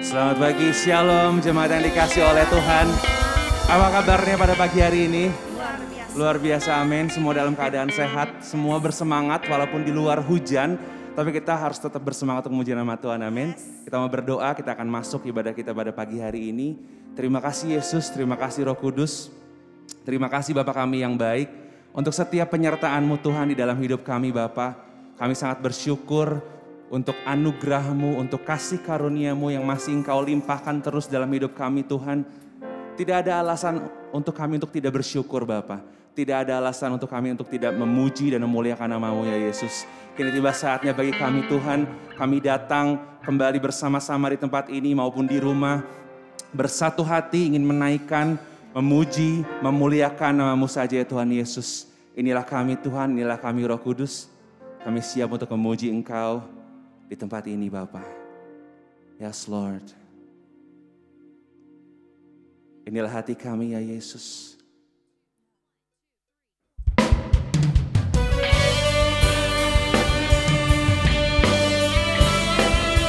Selamat pagi, Shalom jemaat yang dikasih oleh Tuhan. Apa kabarnya pada pagi hari ini? Luar biasa. Luar biasa, amin. Semua dalam keadaan sehat, semua bersemangat walaupun di luar hujan. Tapi kita harus tetap bersemangat untuk memuji nama Tuhan, amin. Kita mau berdoa, kita akan masuk ibadah kita pada pagi hari ini. Terima kasih Yesus, terima kasih Roh Kudus. Terima kasih Bapak kami yang baik. Untuk setiap penyertaan-Mu Tuhan di dalam hidup kami Bapak. Kami sangat bersyukur untuk anugerah-Mu, untuk kasih karunia-Mu yang masih Engkau limpahkan terus dalam hidup kami Tuhan. Tidak ada alasan untuk kami untuk tidak bersyukur Bapa. Tidak ada alasan untuk kami untuk tidak memuji dan memuliakan namamu ya Yesus. Kini tiba saatnya bagi kami Tuhan, kami datang kembali bersama-sama di tempat ini maupun di rumah. Bersatu hati ingin menaikkan, memuji, memuliakan namamu saja ya Tuhan Yesus. Inilah kami Tuhan, inilah kami Roh Kudus. Kami siap untuk memuji Engkau di tempat ini Bapa. Yes Lord. Inilah hati kami ya Yesus.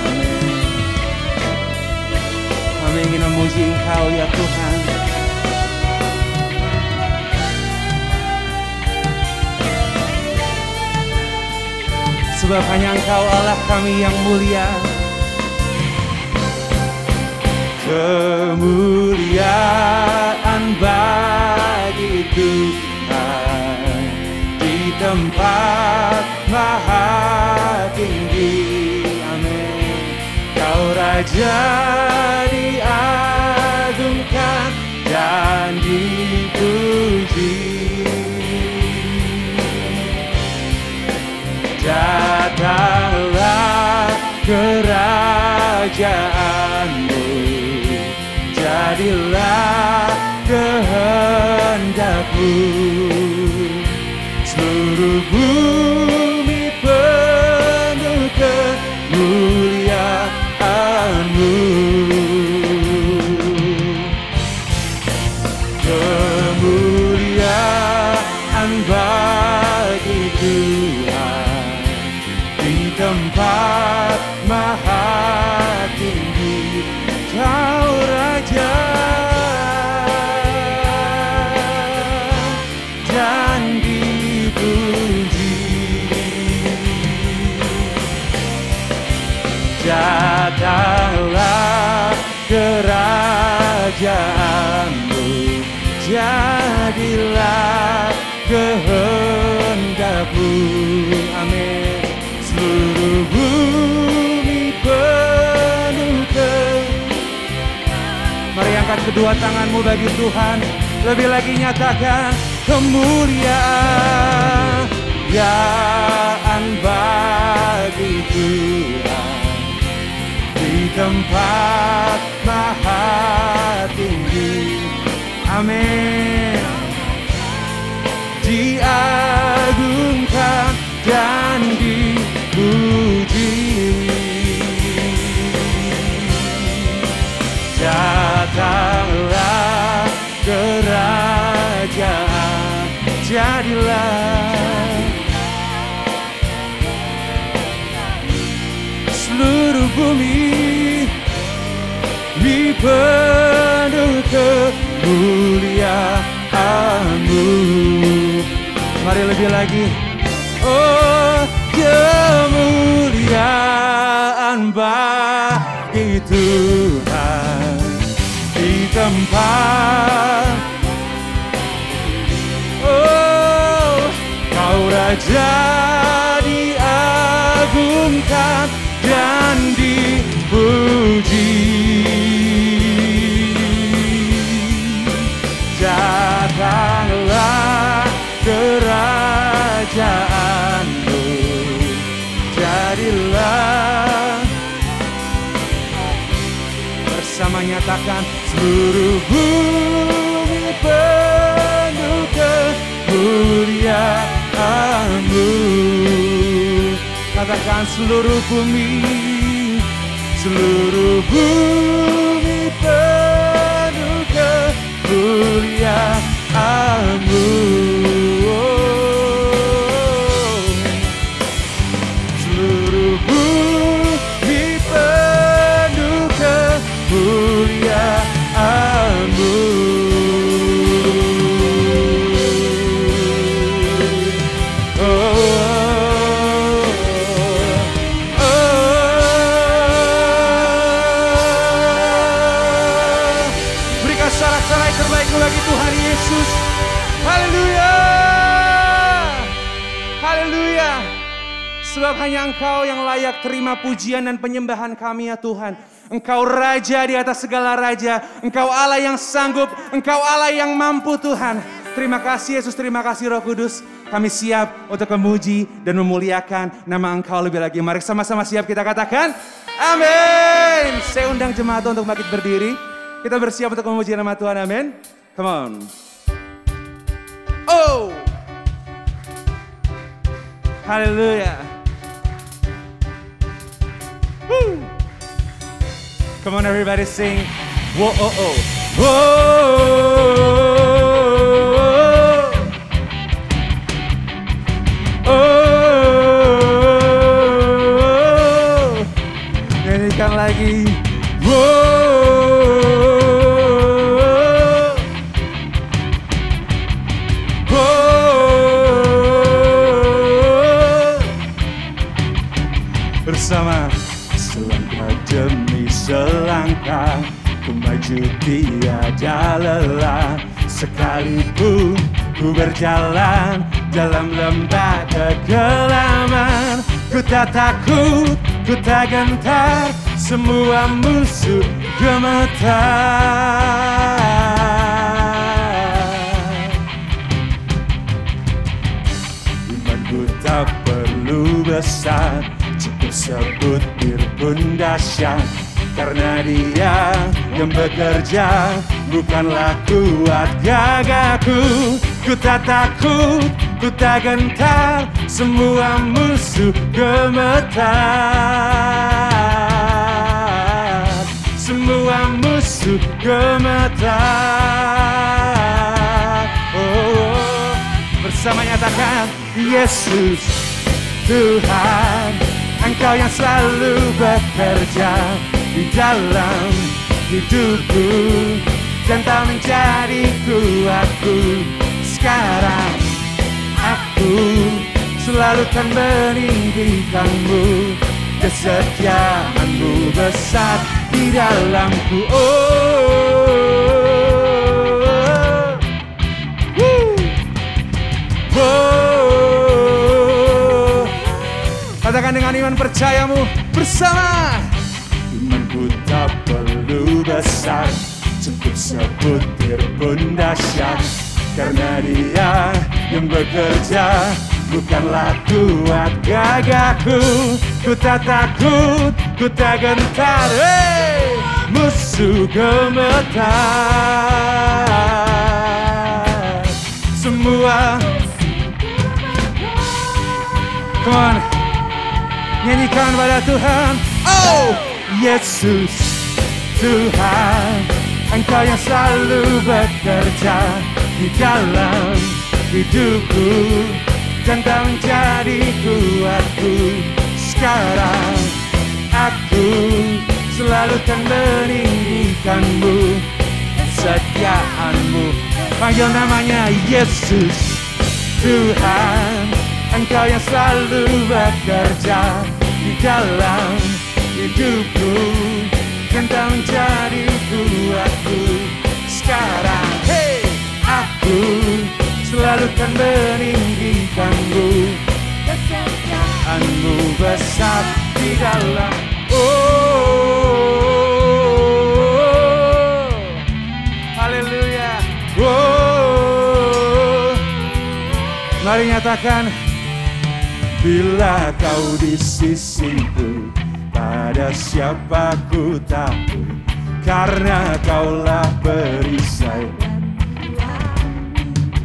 Amin. Kami ingin memuji Engkau ya Tuhan. Sebab hanya Engkau Allah kami yang mulia. Kemuliaan bagi Tuhan di tempat maha tinggi. Amin. Kau Raja Datanglah kerajaanmu. Jadilah kehendakmu Seluruh tanganmu bagi Tuhan Lebih lagi nyatakan kemuliaan bagi Tuhan. Di tempat maha tinggi Amin. Diagungkan dan bumi dipenuh kemuliaanmu. Mari lebih lagi. Oh kemuliaan bagi Tuhan di tempat. Oh kau raja kerajaanmu Jadilah bersama nyatakan seluruh bumi penuh kemuliaanmu. Katakan seluruh bumi seluruh bumi penuh kemuliaanmu hanya Engkau yang layak terima pujian dan penyembahan kami ya Tuhan. Engkau raja di atas segala raja. Engkau Allah yang sanggup. Engkau Allah yang mampu Tuhan. Terima kasih Yesus, terima kasih Roh Kudus. Kami siap untuk memuji dan memuliakan nama Engkau lebih lagi. Mari sama-sama siap kita katakan, Amin. Saya undang jemaat untuk bangkit berdiri. Kita bersiap untuk memuji nama Tuhan, amin. Come on. Oh. Haleluya. Woo. Come on everybody sing. Whoa, oh, oh. Whoa. Maju tiada lelah Sekalipun ku berjalan dalam lembah kegelaman. Ku tak takut, ku tak gentar Semua musuh gemetar. Imanku tak perlu besar Cukup sebut pun dahsyat Karena dia yang bekerja Bukanlah kuat gagahku Ku tak takut, ku tak gentar Semua musuh gemetar. Semua musuh gemetar. Oh. Bersama nyatakan Yesus Tuhan Engkau yang selalu bekerja Di dalam hidupku Dan tak menjadi kuatku Sekarang aku Selalu kan meninggikanmu Kesetiaanmu besar di dalamku Oh. Oh. Katakan dengan iman percayamu bersama. Tak perlu besar, cukup sebutir pun dahsyat. Karena dia yang bekerja bukanlah kuat gagahku. Ku tak takut, ku tak gentar. Hey! Musuh gemetar. Semua Come on. Nyanyikan pada Tuhan. Oh, Yesus, Tuhan. Engkau yang selalu bekerja di dalam hidupku. Dan tak menjadi kuatku. Sekarang aku selalu kan meninggikanmu. Kesetiaanmu. Panggil namanya Yesus, Tuhan. Engkau yang selalu bekerja di dalam hidupku Dan tak menjadi kuatku Sekarang, hey, aku selalu kan meninggikanmu. Kesetiaanmu besar di dalam. Oh, haleluya. Oh, mari nyatakan Bila kau di sisiku Pada siapa ku takut Karena kaulah perisai.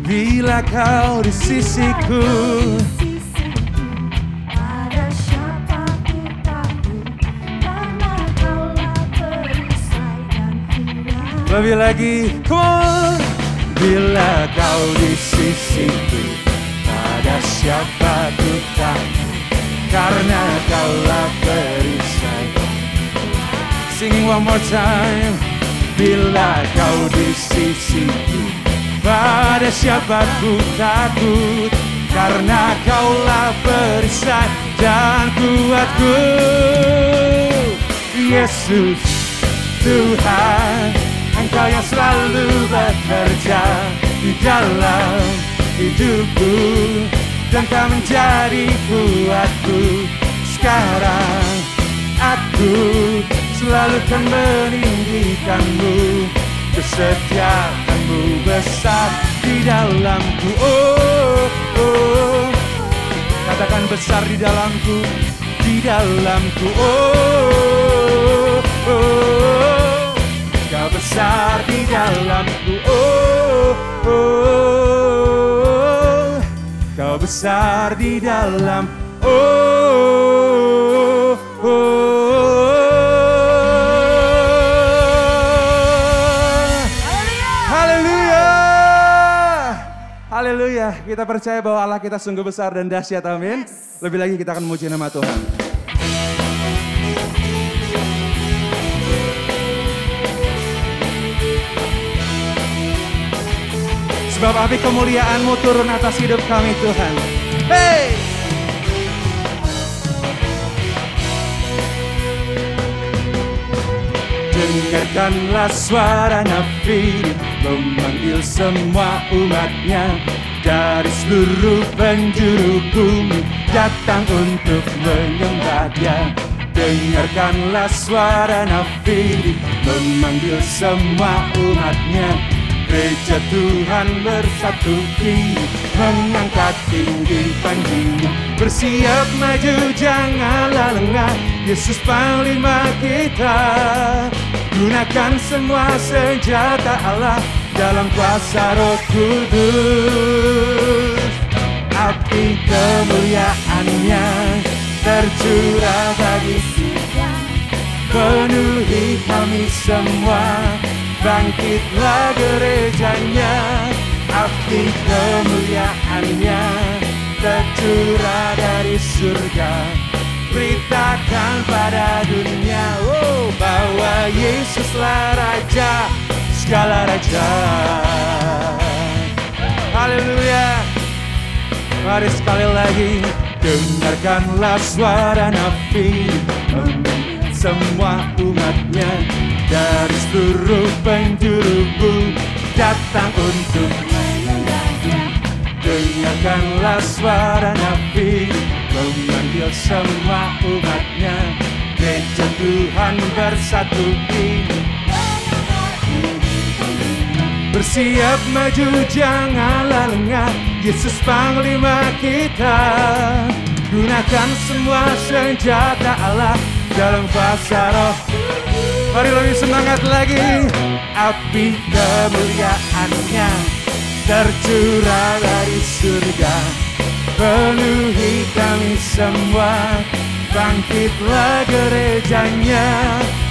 Bila kau di sisiku Ada Lebih lagi Come on Bila kau di sisiku Pada siapa ku takut Karena kaulah perisai Singing one more time. Bila kau di sisiku Pada siapa ku takut Karena kaulah perisai dan kuatku. Yesus Tuhan Engkau yang selalu bekerja di dalam hidupku. Dan kau menjadi kuatku. Sekarang Aku selalu kan meninggikanmu Kesetiaanmu besar di dalamku. Oh, oh. Katakan besar di dalamku Di dalamku. Oh, oh. Kau besar di dalamku. Oh, oh. Kau besar di dalam. Oh, oh Haleluya. Kita percaya bahwa Allah kita sungguh besar dan dahsyat. Amin. Lebih lagi kita akan memuji nama Tuhan. Sebab api kemuliaan-Mu turun atas hidup kami Tuhan. Hey! Dengarkanlah suara nafi memanggil semua umatnya dari seluruh penjuru bumi datang untuk menyembah dia. Dengarkanlah suara nafi memanggil semua umatnya. Gereja Tuhan bersatu kini Mengangkat tinggi panjinya. Bersiap maju janganlah lengah Yesus Panglima kita. Gunakan semua senjata Allah Dalam kuasa roh kudus. Api kemuliaannya Tercurah bagi Penuhi kami semua. Bangkitlah gerejanya. Api kemuliaannya Tercurah dari surga. Beritakan pada dunia oh, Bahwa Yesuslah Raja Segala Raja Haleluya Mari sekali lagi Dengarkanlah suara Memimpin semua umatnya Dari seluruh penjuru Datang untuk Dengarkanlah suara nafi Memanggil semua umatnya Gereja Tuhan bersatu Bersiap maju janganlah lengah. Yesus Panglima kita. Gunakan semua senjata Allah Dalam kuasa roh. Mari lebih semangat lagi. Api kemuliaannya Tercurah dari surga. Penuhi kami semua. Bangkitlah gerejanya.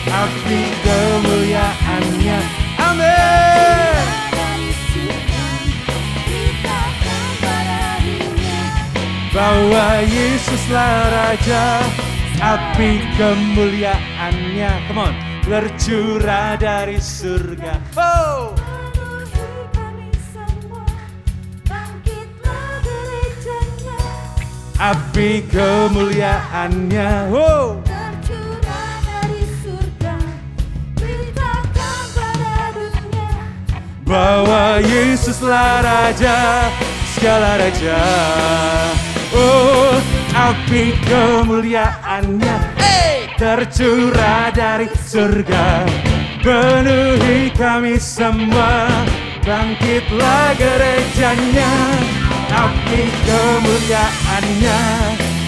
Api kemuliaannya Amin Bahwa Yesuslah Raja. Api kemuliaannya. Come on. Tercurah dari surga. Oh. Api kemuliaannya. Oh Bahwa Yesuslah Raja Segala Raja. Oh api kemuliaannya hey! Tercurah dari surga. Penuhi kami semua Bangkitlah gerejanya. Api kemuliaannya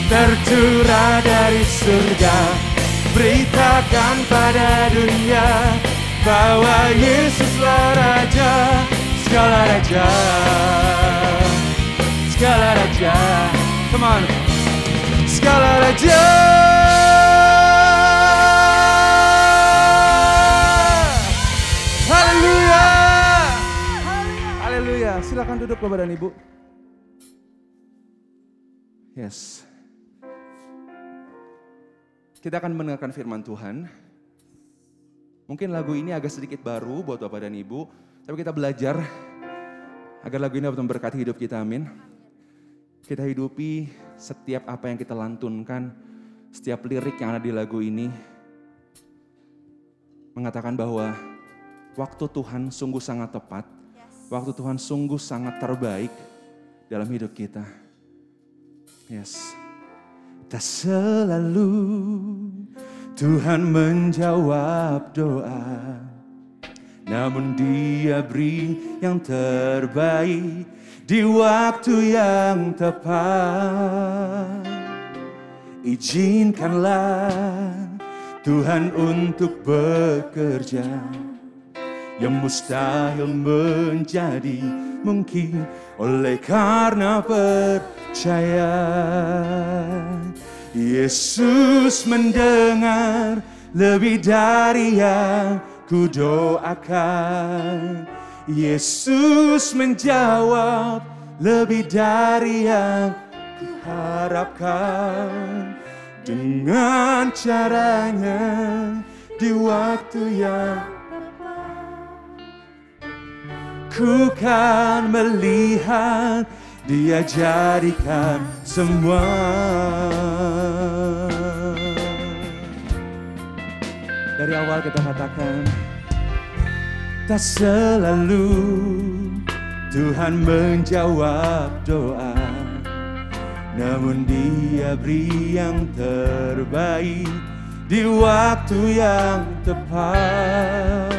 Tercurah dari surga. Beritakan pada dunia Bahwa Yesuslah Raja Segala Raja Segala Raja. Come on. Segala Raja. Haleluya Haleluya Silakan duduk Bapak dan Ibu. Yes. Kita akan mendengarkan firman Tuhan Mungkin lagu ini agak sedikit baru buat Bapak dan Ibu, tapi kita belajar agar lagu ini dapat memberkati hidup kita, amin. Kita hidupi setiap apa yang kita lantunkan, setiap lirik yang ada di lagu ini, mengatakan bahwa waktu Tuhan sungguh sangat tepat. Waktu Tuhan sungguh sangat terbaik dalam hidup kita. Yes. Tak selalu Tuhan menjawab doa. Namun dia beri yang terbaik di waktu yang tepat. Izinkanlah Tuhan untuk bekerja yang mustahil menjadi mungkin oleh karena percaya. Yesus mendengar lebih dari yang ku doakan. Yesus menjawab lebih dari yang ku harapkan. Dengan caranya di waktu yang Ku kan melihat dia jadikan semua Dari awal kita katakan Tak selalu Tuhan menjawab doa Namun dia beri yang terbaik Di waktu yang tepat.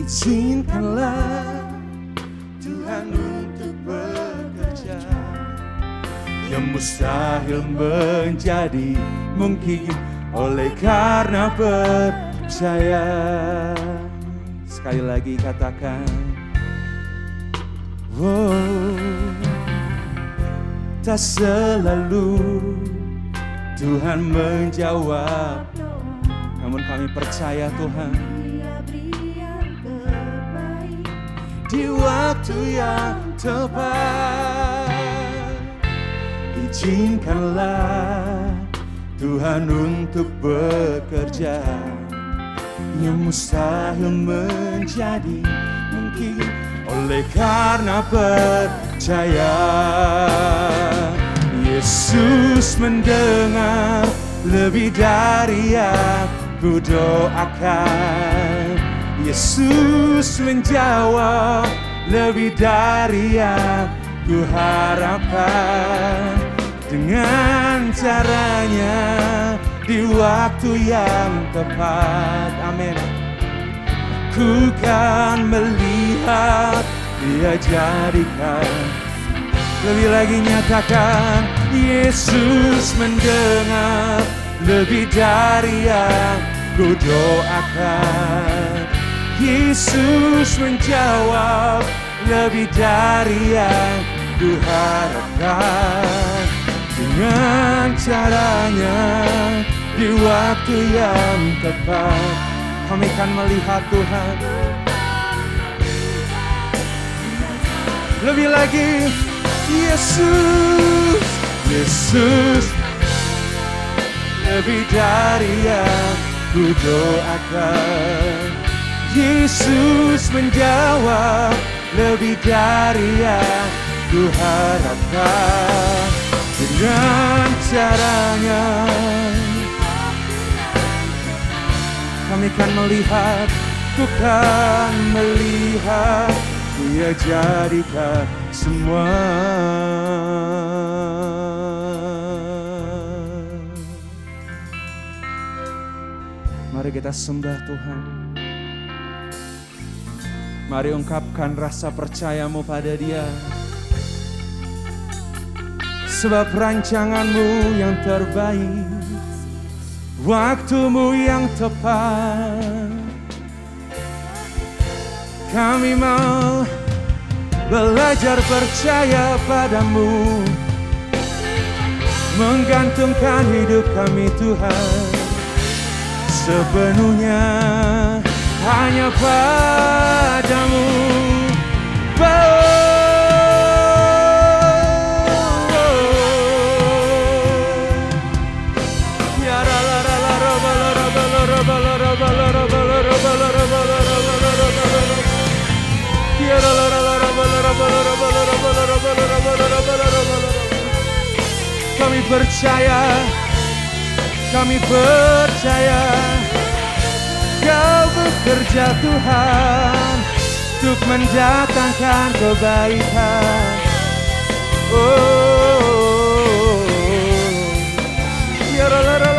Izinkanlah Tuhan untuk bekerja Yang mustahil menjadi mungkin Oleh karena percaya Sekali lagi katakan Wow Tak selalu Tuhan menjawab Namun kami percaya Tuhan di waktu yang tepat. Izinkanlah Tuhan untuk bekerja yang mustahil menjadi mungkin oleh karena percaya. Yesus mendengar lebih dari yang ku doakan. Yesus menjawab lebih dari yang ku harapkan dengan caranya di waktu yang tepat. Amin. Ku kan melihat dia jadikan lebih lagi nyatakan Yesus mendengar lebih dari yang ku doakan Yesus menjawab lebih dari yang ku harapkan Dengan caranya di waktu yang tepat Kami akan melihat Tuhan. Lebih lagi Yesus Yesus. Lebih dari yang ku doakan Yesus menjawab lebih dari yang ku harapkan dengan caranya. Kami kan melihat bukan melihat. Dia jadikan semua. Mari kita sembah Tuhan. Mari ungkapkan rasa percayamu pada dia Sebab rancanganmu yang terbaik Waktumu yang tepat. Kami mau belajar percaya padamu Menggantungkan hidup kami Tuhan. Sepenuhnya hanya padamu. Ya percaya Kami percaya. Kau bekerja Tuhan untuk mendatangkan kebaikan. Oh, Ya, la, la,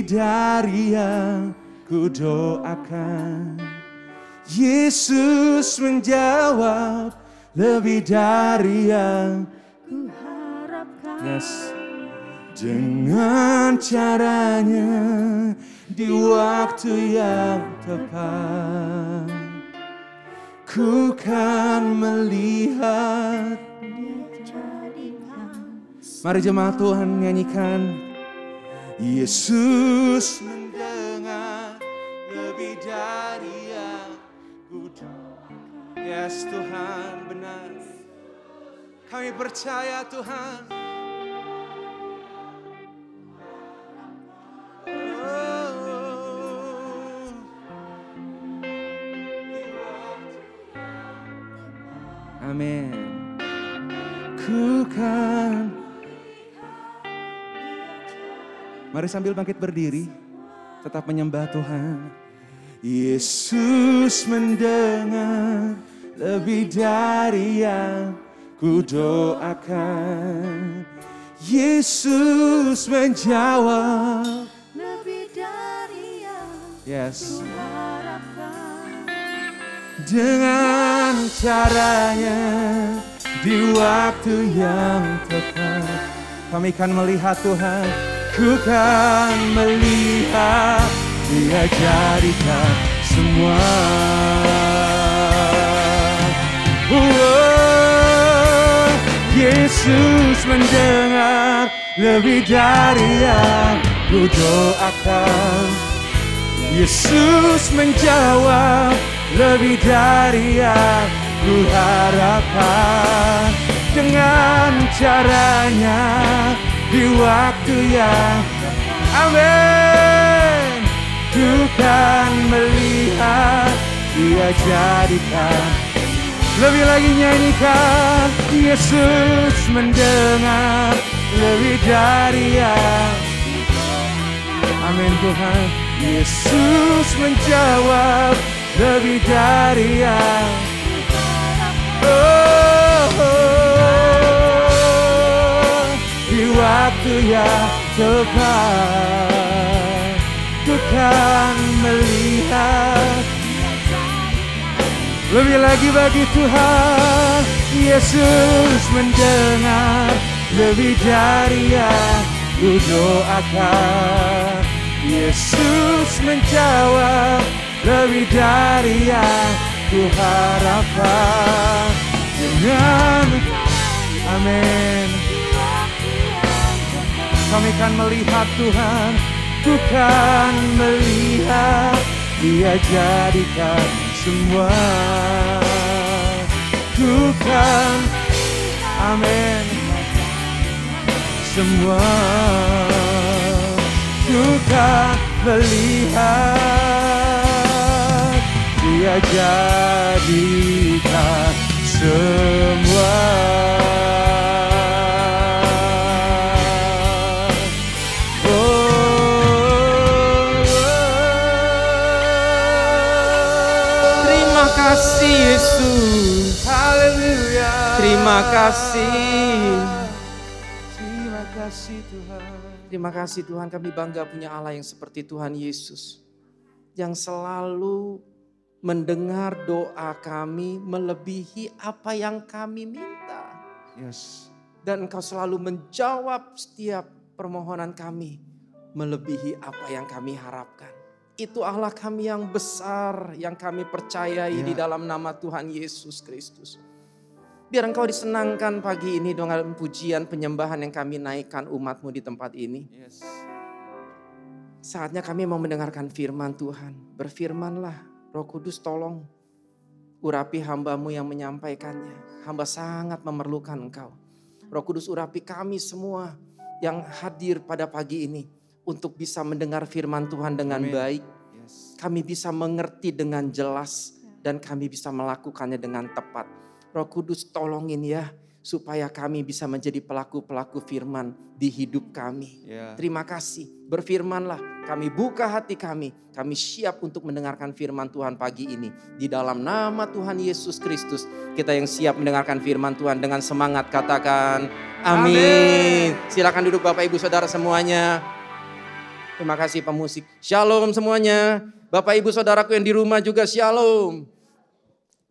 lebih dari yang ku doakan. Yesus menjawab lebih dari yang Ku harapkan Yes. Dengan caranya di waktu yang tepat Ku kan melihat Mari jemaat Tuhan nyanyikan Yesus mendengar lebih dari yang ku doakan. Yes Tuhan benar Kami percaya Tuhan Oh. Amin. Ku kan Mari sambil bangkit berdiri, tetap menyembah Tuhan. Yesus mendengar lebih dari yang ku doakan. Yesus menjawab. lebih dari yang Yes. ku harapkan Dengan caranya di waktu yang tepat. Kami akan melihat Tuhan, ku kan melihat dia jadikan semua. Oh, Yesus mendengar lebih dari yang ku doakan. Yesus menjawab lebih dari yang ku harapkan dengan caranya di waktu yang amin ku kan melihat dia jadikan. Lebih lagi nyanyikan Yesus mendengar. Lebih dari yang Amin Tuhan. Yesus menjawab. Lebih dari yang oh, Waktu yang tepat. Ku kan melihat. Lebih lagi bagi Tuhan Yesus mendengar. Lebih dari yang ku doakan. Yesus menjawab Lebih dari yang ku harapkan. Dengan Amin Kami kan melihat Tuhan Ku kan melihat Dia jadikan semua. Ku kan Amin. Semua. Ku kan melihat Dia jadikan semua kasih Yesus. Haleluya. Terima kasih. Terima kasih Tuhan. Terima kasih Tuhan kami bangga punya Allah yang seperti Tuhan Yesus. Yang selalu mendengar doa kami melebihi apa yang kami minta. Yes. Dan engkau selalu menjawab setiap permohonan kami melebihi apa yang kami harapkan. Itu Allah kami yang besar yang kami percayai Ya. di dalam nama Tuhan Yesus Kristus. Biar engkau disenangkan pagi ini dengan pujian penyembahan yang kami naikkan umatmu di tempat ini. Yes. Saatnya kami mau mendengarkan firman Tuhan. Berfirmanlah, Roh Kudus tolong urapi hambamu yang menyampaikannya. Hamba sangat memerlukan engkau. Roh Kudus urapi kami semua yang hadir pada pagi ini. Untuk bisa mendengar firman Tuhan dengan Amin. baik. Yes. Kami bisa mengerti dengan jelas. Dan kami bisa melakukannya dengan tepat. Roh Kudus tolongin ya. Supaya kami bisa menjadi pelaku-pelaku firman di hidup kami. Ya. Terima kasih. Berfirmanlah, kami buka hati kami. Kami siap untuk mendengarkan firman Tuhan pagi ini. Di dalam nama Tuhan Yesus Kristus, kita yang siap mendengarkan firman Tuhan dengan semangat katakan amin. Silakan duduk Bapak Ibu Saudara semuanya. Terima kasih pemusik. Shalom semuanya. Bapak Ibu Saudaraku yang di rumah juga shalom.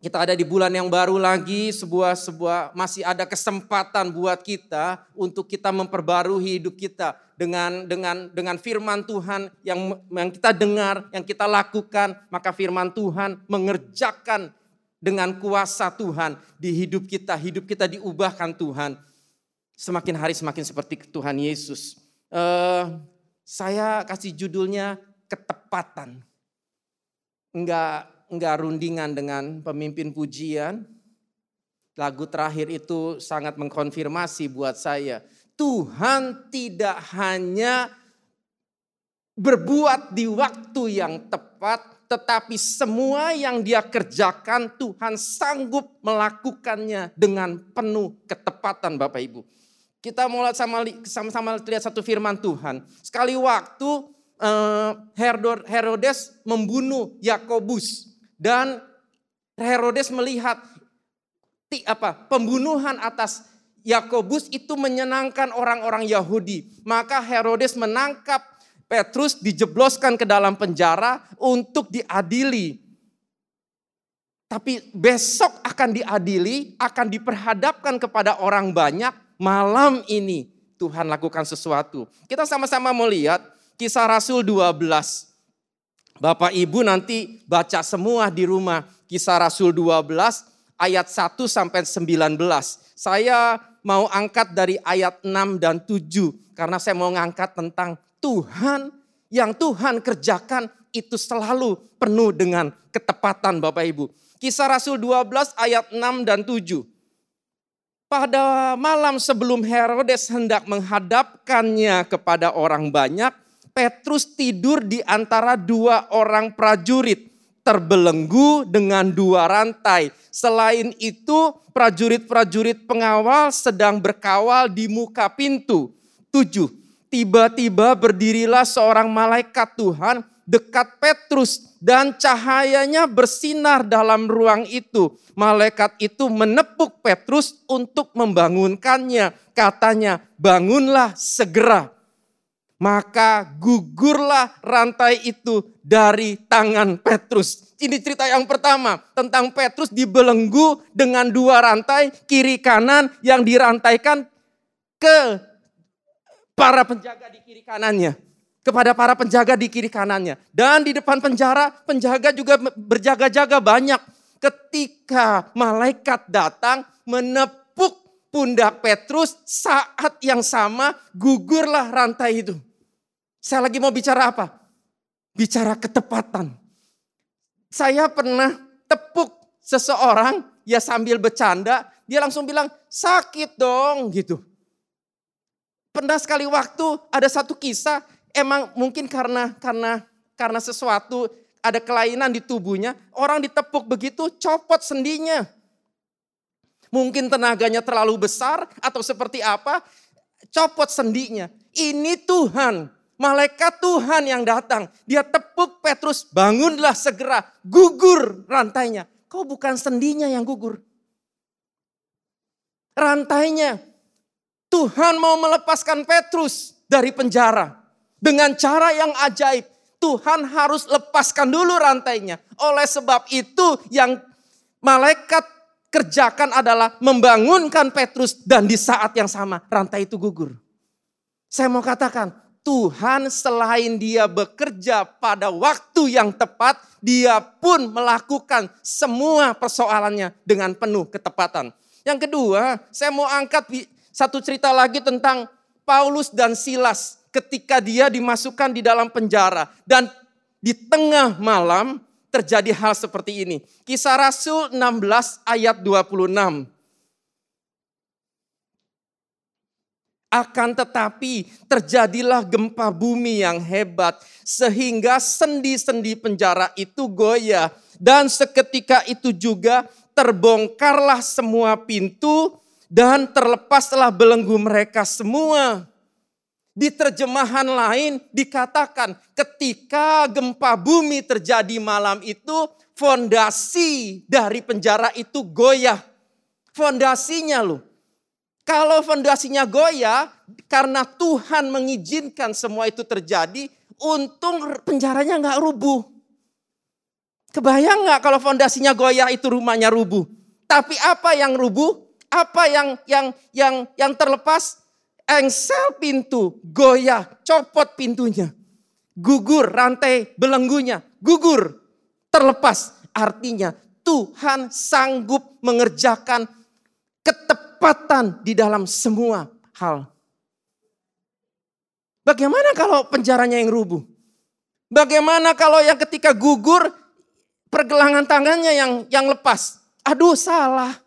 Kita ada di bulan yang baru lagi, sebuah sebuah masih ada kesempatan buat kita untuk kita memperbarui hidup kita dengan dengan dengan firman Tuhan yang yang kita dengar, yang kita lakukan, maka firman Tuhan mengerjakan dengan kuasa Tuhan di hidup kita, hidup kita diubahkan Tuhan. Semakin hari semakin seperti Tuhan Yesus. Eh, saya kasih judulnya ketepatan. Enggak enggak rundingan dengan pemimpin pujian. Lagu terakhir itu sangat mengkonfirmasi buat saya. Tuhan tidak hanya berbuat di waktu yang tepat, tetapi semua yang dia kerjakan Tuhan sanggup melakukannya dengan penuh ketepatan Bapak Ibu. Kita mulai sama sama-sama lihat satu firman Tuhan. Sekali waktu eh, Herod- Herodes membunuh Yakobus dan Herodes melihat apa pembunuhan atas Yakobus itu menyenangkan orang-orang Yahudi. Maka Herodes menangkap Petrus dijebloskan ke dalam penjara untuk diadili. Tapi besok akan diadili, akan diperhadapkan kepada orang banyak. Malam ini Tuhan lakukan sesuatu. Kita sama-sama mau lihat kisah Rasul 12. Bapak Ibu nanti baca semua di rumah kisah Rasul 12 ayat 1 sampai 19. Saya mau angkat dari ayat 6 dan 7 karena saya mau ngangkat tentang Tuhan yang Tuhan kerjakan itu selalu penuh dengan ketepatan Bapak Ibu. Kisah Rasul 12 ayat 6 dan 7. Pada malam sebelum Herodes hendak menghadapkannya kepada orang banyak, Petrus tidur di antara dua orang prajurit, terbelenggu dengan dua rantai. Selain itu, prajurit-prajurit pengawal sedang berkawal di muka pintu. Tujuh, tiba-tiba berdirilah seorang malaikat Tuhan dekat Petrus dan cahayanya bersinar dalam ruang itu. Malaikat itu menepuk Petrus untuk membangunkannya. Katanya, bangunlah segera. Maka gugurlah rantai itu dari tangan Petrus. Ini cerita yang pertama tentang Petrus dibelenggu dengan dua rantai kiri kanan yang dirantaikan ke para penjaga di kiri kanannya. Kepada para penjaga di kiri kanannya. Dan di depan penjara, penjaga juga berjaga-jaga banyak. Ketika malaikat datang menepuk pundak Petrus saat yang sama gugurlah rantai itu. Saya lagi mau bicara apa? Bicara ketepatan. Saya pernah tepuk seseorang ya sambil bercanda, dia langsung bilang sakit dong gitu. Pernah sekali waktu ada satu kisah emang mungkin karena karena karena sesuatu ada kelainan di tubuhnya, orang ditepuk begitu copot sendinya. Mungkin tenaganya terlalu besar atau seperti apa, copot sendinya. Ini Tuhan, malaikat Tuhan yang datang. Dia tepuk Petrus, bangunlah segera, gugur rantainya. Kau bukan sendinya yang gugur. Rantainya. Tuhan mau melepaskan Petrus dari penjara. Dengan cara yang ajaib. Tuhan harus lepaskan dulu rantainya. Oleh sebab itu yang malaikat kerjakan adalah membangunkan Petrus dan di saat yang sama rantai itu gugur. Saya mau katakan, Tuhan selain dia bekerja pada waktu yang tepat, dia pun melakukan semua persoalannya dengan penuh ketepatan. Yang kedua, saya mau angkat satu cerita lagi tentang Paulus dan Silas. Ketika dia dimasukkan di dalam penjara dan di tengah malam terjadi hal seperti ini. Kisah Rasul 16 ayat 26. Akan tetapi terjadilah gempa bumi yang hebat sehingga sendi-sendi penjara itu goyah dan seketika itu juga terbongkarlah semua pintu dan terlepaslah belenggu mereka semua. Di terjemahan lain dikatakan ketika gempa bumi terjadi malam itu fondasi dari penjara itu goyah. Fondasinya loh. Kalau fondasinya goyah karena Tuhan mengizinkan semua itu terjadi, untung penjaranya nggak rubuh. Kebayang nggak kalau fondasinya goyah itu rumahnya rubuh? Tapi apa yang rubuh? Apa yang yang yang yang terlepas? Engsel pintu goyah, copot pintunya. Gugur rantai belenggunya, gugur, terlepas. Artinya Tuhan sanggup mengerjakan ketepatan di dalam semua hal. Bagaimana kalau penjaranya yang rubuh? Bagaimana kalau yang ketika gugur pergelangan tangannya yang yang lepas? Aduh salah.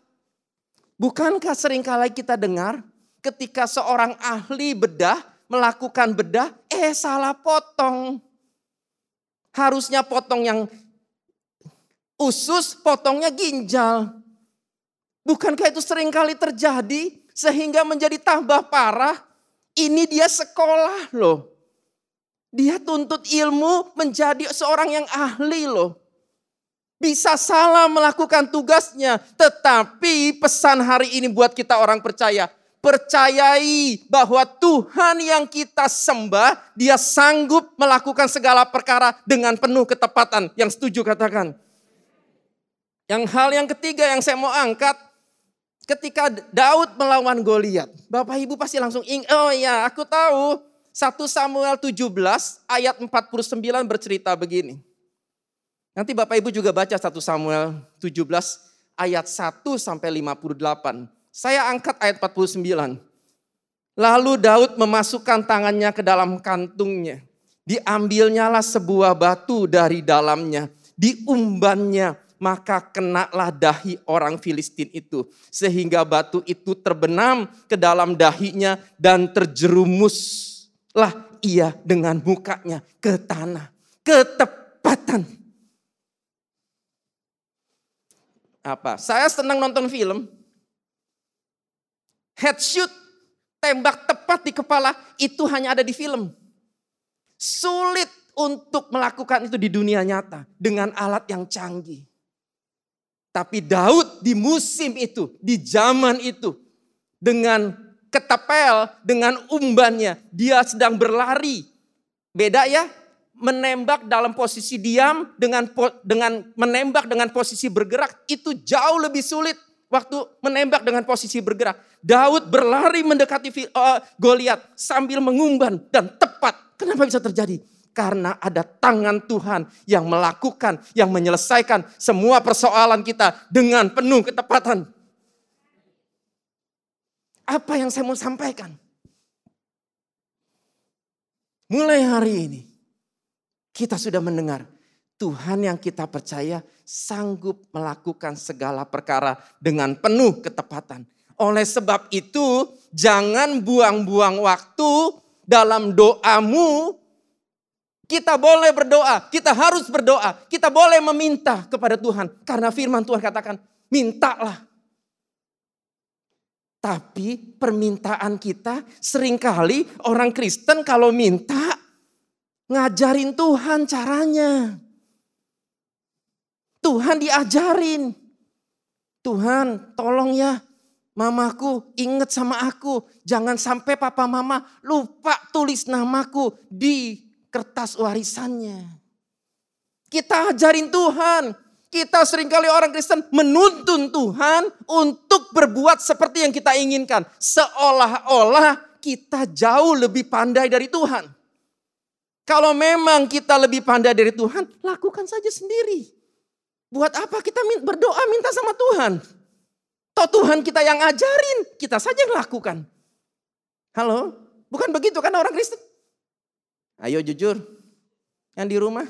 Bukankah sering kali kita dengar ketika seorang ahli bedah melakukan bedah, eh salah potong. Harusnya potong yang usus, potongnya ginjal. Bukankah itu sering kali terjadi sehingga menjadi tambah parah? Ini dia sekolah loh. Dia tuntut ilmu menjadi seorang yang ahli loh. Bisa salah melakukan tugasnya. Tetapi pesan hari ini buat kita orang percaya. Percayai bahwa Tuhan yang kita sembah, dia sanggup melakukan segala perkara dengan penuh ketepatan. Yang setuju katakan. Yang hal yang ketiga yang saya mau angkat, ketika Daud melawan Goliat, Bapak Ibu pasti langsung ing, oh ya aku tahu 1 Samuel 17 ayat 49 bercerita begini. Nanti Bapak Ibu juga baca 1 Samuel 17 ayat 1 sampai 58. Saya angkat ayat 49. Lalu Daud memasukkan tangannya ke dalam kantungnya. Diambilnyalah sebuah batu dari dalamnya. Diumbannya maka kenalah dahi orang Filistin itu. Sehingga batu itu terbenam ke dalam dahinya dan terjerumuslah ia dengan mukanya ke tanah. Ketepatan. Apa? Saya senang nonton film. Headshot, tembak tepat di kepala, itu hanya ada di film. Sulit untuk melakukan itu di dunia nyata dengan alat yang canggih. Tapi Daud di musim itu, di zaman itu, dengan ketapel, dengan umbannya, dia sedang berlari. Beda ya, menembak dalam posisi diam dengan dengan menembak dengan posisi bergerak itu jauh lebih sulit waktu menembak dengan posisi bergerak. Daud berlari mendekati uh, Goliat sambil mengumban dan tepat. Kenapa bisa terjadi? Karena ada tangan Tuhan yang melakukan, yang menyelesaikan semua persoalan kita dengan penuh ketepatan. Apa yang saya mau sampaikan? Mulai hari ini, kita sudah mendengar Tuhan yang kita percaya sanggup melakukan segala perkara dengan penuh ketepatan. Oleh sebab itu, jangan buang-buang waktu dalam doamu. Kita boleh berdoa, kita harus berdoa, kita boleh meminta kepada Tuhan. Karena firman Tuhan katakan, mintalah. Tapi permintaan kita sering kali orang Kristen kalau minta Ngajarin Tuhan caranya. Tuhan diajarin. Tuhan tolong ya mamaku inget sama aku. Jangan sampai papa mama lupa tulis namaku di kertas warisannya. Kita ajarin Tuhan. Kita sering kali orang Kristen menuntun Tuhan untuk berbuat seperti yang kita inginkan. Seolah-olah kita jauh lebih pandai dari Tuhan. Kalau memang kita lebih pandai dari Tuhan, lakukan saja sendiri. Buat apa kita berdoa minta sama Tuhan? Toh Tuhan kita yang ajarin, kita saja yang lakukan. Halo? Bukan begitu kan orang Kristen? Ayo jujur. Yang di rumah.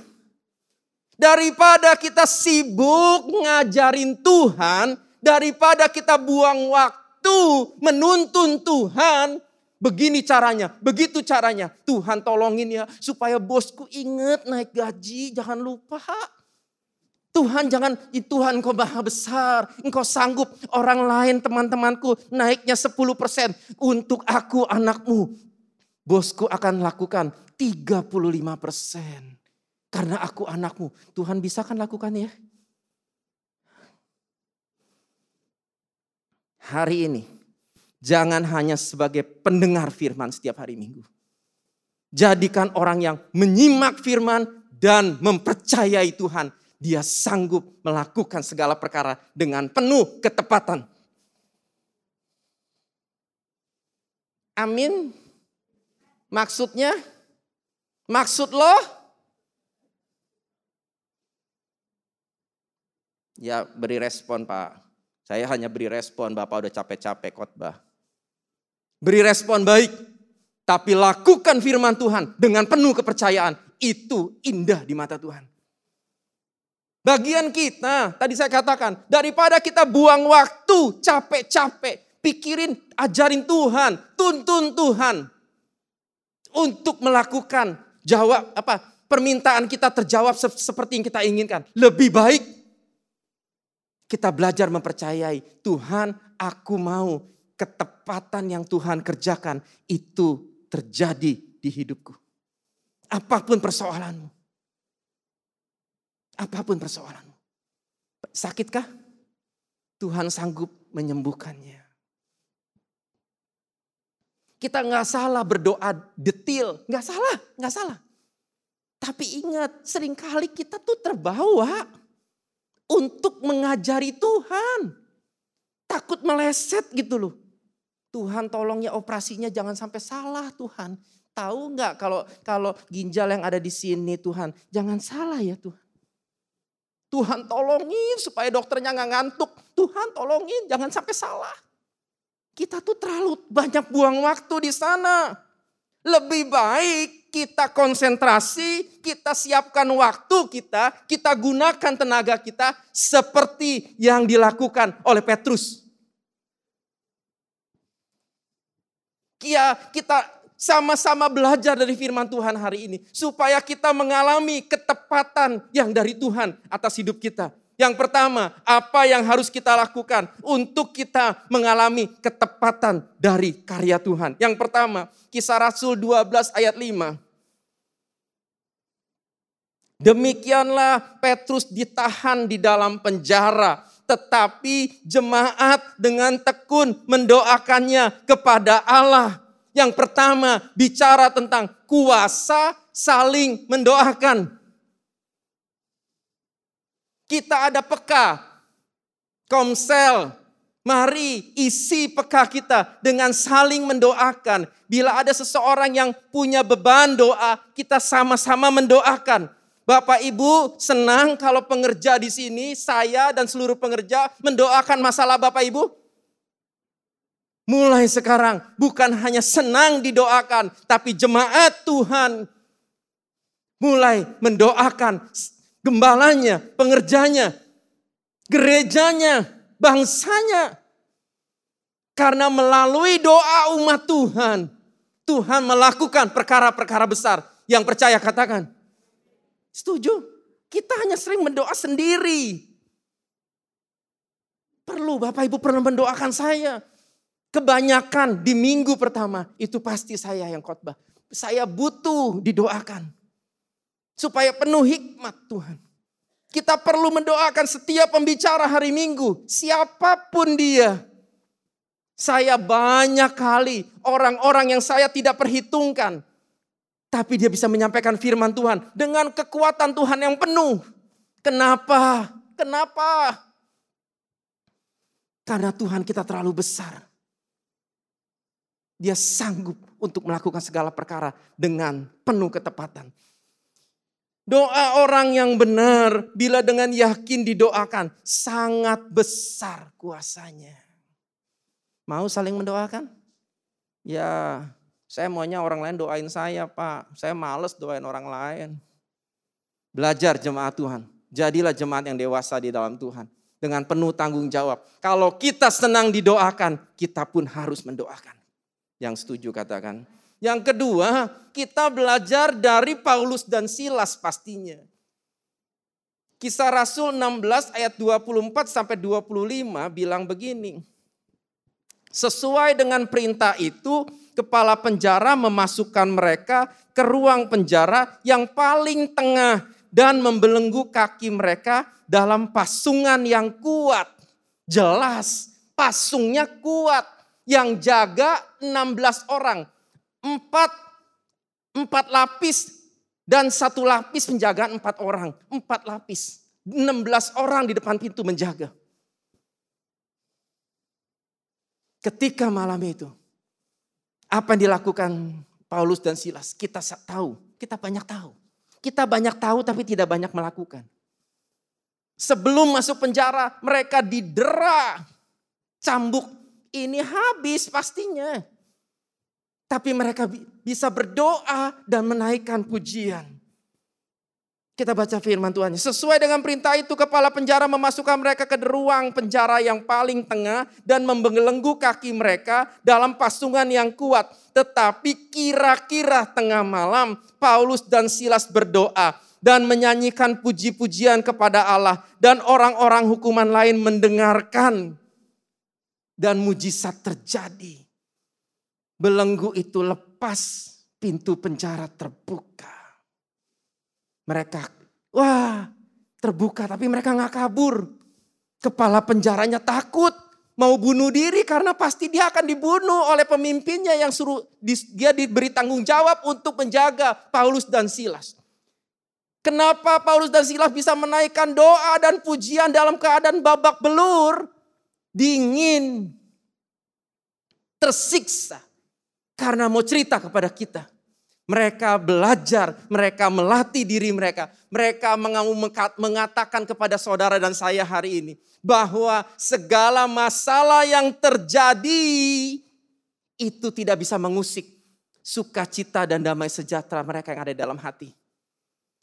Daripada kita sibuk ngajarin Tuhan, daripada kita buang waktu menuntun Tuhan, begini caranya, begitu caranya. Tuhan tolongin ya supaya bosku inget naik gaji, jangan lupa. Tuhan jangan, Tuhan engkau maha besar. Engkau sanggup orang lain teman-temanku naiknya 10% untuk aku anakmu. Bosku akan lakukan 35%. Karena aku anakmu. Tuhan bisa kan lakukan ya? Hari ini jangan hanya sebagai pendengar firman setiap hari minggu. Jadikan orang yang menyimak firman dan mempercayai Tuhan dia sanggup melakukan segala perkara dengan penuh ketepatan. Amin. Maksudnya, maksud lo? Ya beri respon Pak. Saya hanya beri respon, Bapak udah capek-capek khotbah. Beri respon baik, tapi lakukan firman Tuhan dengan penuh kepercayaan. Itu indah di mata Tuhan. Bagian kita, tadi saya katakan, daripada kita buang waktu capek-capek, pikirin, ajarin Tuhan, tuntun Tuhan untuk melakukan jawab apa permintaan kita terjawab seperti yang kita inginkan. Lebih baik kita belajar mempercayai Tuhan, aku mau ketepatan yang Tuhan kerjakan itu terjadi di hidupku. Apa pun persoalanmu. Apa pun persoalanmu. Sakitkah? Tuhan sanggup menyembuhkannya. Kita nggak salah berdoa detil, nggak salah, nggak salah. Tapi ingat, sering kali kita tuh terbawa untuk mengajari Tuhan. Takut meleset gitu loh. Tuhan tolong ya operasinya jangan sampai salah Tuhan. Tahu nggak kalau kalau ginjal yang ada di sini Tuhan, jangan salah ya Tuhan. Tuhan tolongin supaya dokternya nggak ngantuk. Tuhan tolongin jangan sampai salah. Kita tuh terlalu banyak buang waktu di sana. Lebih baik kita konsentrasi, kita siapkan waktu kita, kita gunakan tenaga kita seperti yang dilakukan oleh Petrus. Kia kita sama-sama belajar dari firman Tuhan hari ini. Supaya kita mengalami ketepatan yang dari Tuhan atas hidup kita. Yang pertama, apa yang harus kita lakukan untuk kita mengalami ketepatan dari karya Tuhan. Yang pertama, kisah Rasul 12 ayat 5. Demikianlah Petrus ditahan di dalam penjara. Tetapi jemaat dengan tekun mendoakannya kepada Allah yang pertama bicara tentang kuasa saling mendoakan. Kita ada peka, komsel, mari isi peka kita dengan saling mendoakan. Bila ada seseorang yang punya beban doa, kita sama-sama mendoakan. Bapak Ibu senang kalau pengerja di sini, saya dan seluruh pengerja mendoakan masalah Bapak Ibu. Mulai sekarang bukan hanya senang didoakan, tapi jemaat Tuhan mulai mendoakan gembalanya, pengerjanya, gerejanya, bangsanya. Karena melalui doa umat Tuhan, Tuhan melakukan perkara-perkara besar. Yang percaya katakan, setuju. Kita hanya sering mendoa sendiri. Perlu Bapak Ibu pernah mendoakan saya. Kebanyakan di minggu pertama itu pasti saya yang khotbah. Saya butuh didoakan. Supaya penuh hikmat Tuhan. Kita perlu mendoakan setiap pembicara hari minggu. Siapa pun dia. Saya banyak kali orang-orang yang saya tidak perhitungkan. Tapi dia bisa menyampaikan firman Tuhan dengan kekuatan Tuhan yang penuh. Kenapa? Kenapa? Karena Tuhan kita terlalu besar. Dia sanggup untuk melakukan segala perkara dengan penuh ketepatan. Doa orang yang benar bila dengan yakin didoakan sangat besar kuasanya. Mau saling mendoakan? Ya, Saya maunya orang lain doain saya Pak. Saya males doain orang lain. Belajar jemaat Tuhan. Jadilah jemaat yang dewasa di dalam Tuhan. Dengan penuh tanggung jawab. Kalau kita senang didoakan, kita pun harus mendoakan. Yang setuju katakan. Yang kedua, kita belajar dari Paulus dan Silas pastinya. Kisah Rasul 16 ayat 24 sampai 25 bilang begini. Sesuai dengan perintah itu, kepala penjara memasukkan mereka ke ruang penjara yang paling tengah dan membelenggu kaki mereka dalam pasungan yang kuat. Jelas, pasungnya kuat. Yang jaga 16 orang. Empat, empat lapis dan satu lapis penjagaan empat orang. Empat lapis. 16 orang di depan pintu menjaga. Ketika malam itu, apa yang dilakukan Paulus dan Silas? Kita tahu, kita banyak tahu. Kita banyak tahu tapi tidak banyak melakukan. Sebelum masuk penjara, mereka didera, cambuk. Ini habis pastinya. Tapi mereka bisa berdoa dan menaikkan pujian. Kita baca firman Tuhan. Sesuai dengan perintah itu kepala penjara memasukkan mereka ke ruang penjara yang paling tengah dan membelenggu kaki mereka dalam pasungan yang kuat. Tetapi kira-kira tengah malam Paulus dan Silas berdoa dan menyanyikan puji-pujian kepada Allah dan orang-orang hukuman lain mendengarkan dan mujizat terjadi. Belenggu itu lepas, pintu penjara terbuka. Mereka, wah terbuka tapi mereka nggak kabur. Kepala penjaranya takut mau bunuh diri karena pasti dia akan dibunuh oleh pemimpinnya yang suruh dia diberi tanggung jawab untuk menjaga Paulus dan Silas. Kenapa Paulus dan Silas bisa menaikkan doa dan pujian dalam keadaan babak belur, dingin, tersiksa karena mau cerita kepada kita. Mereka belajar, mereka melatih diri mereka. Mereka mengatakan kepada saudara dan saya hari ini bahwa segala masalah yang terjadi itu tidak bisa mengusik sukacita dan damai sejahtera mereka yang ada dalam hati.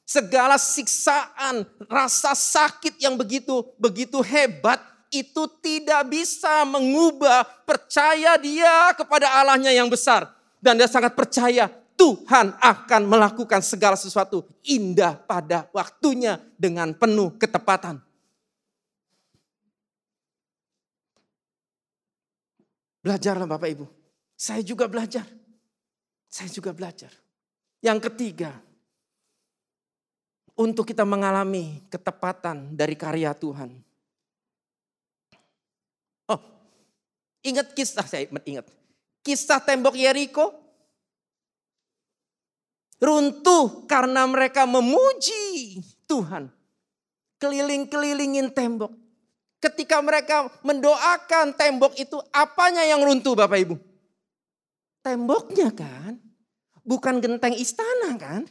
Segala siksaan, rasa sakit yang begitu begitu hebat itu tidak bisa mengubah percaya dia kepada Allahnya yang besar dan dia sangat percaya Tuhan akan melakukan segala sesuatu indah pada waktunya dengan penuh ketepatan. Belajarlah Bapak Ibu. Saya juga belajar. Saya juga belajar. Yang ketiga, untuk kita mengalami ketepatan dari karya Tuhan. Oh, ingat kisah saya ingat. Kisah tembok Yeriko runtuh karena mereka memuji Tuhan. Keliling-kelilingin tembok. Ketika mereka mendoakan tembok itu, apanya yang runtuh Bapak Ibu? Temboknya kan, bukan genteng istana kan.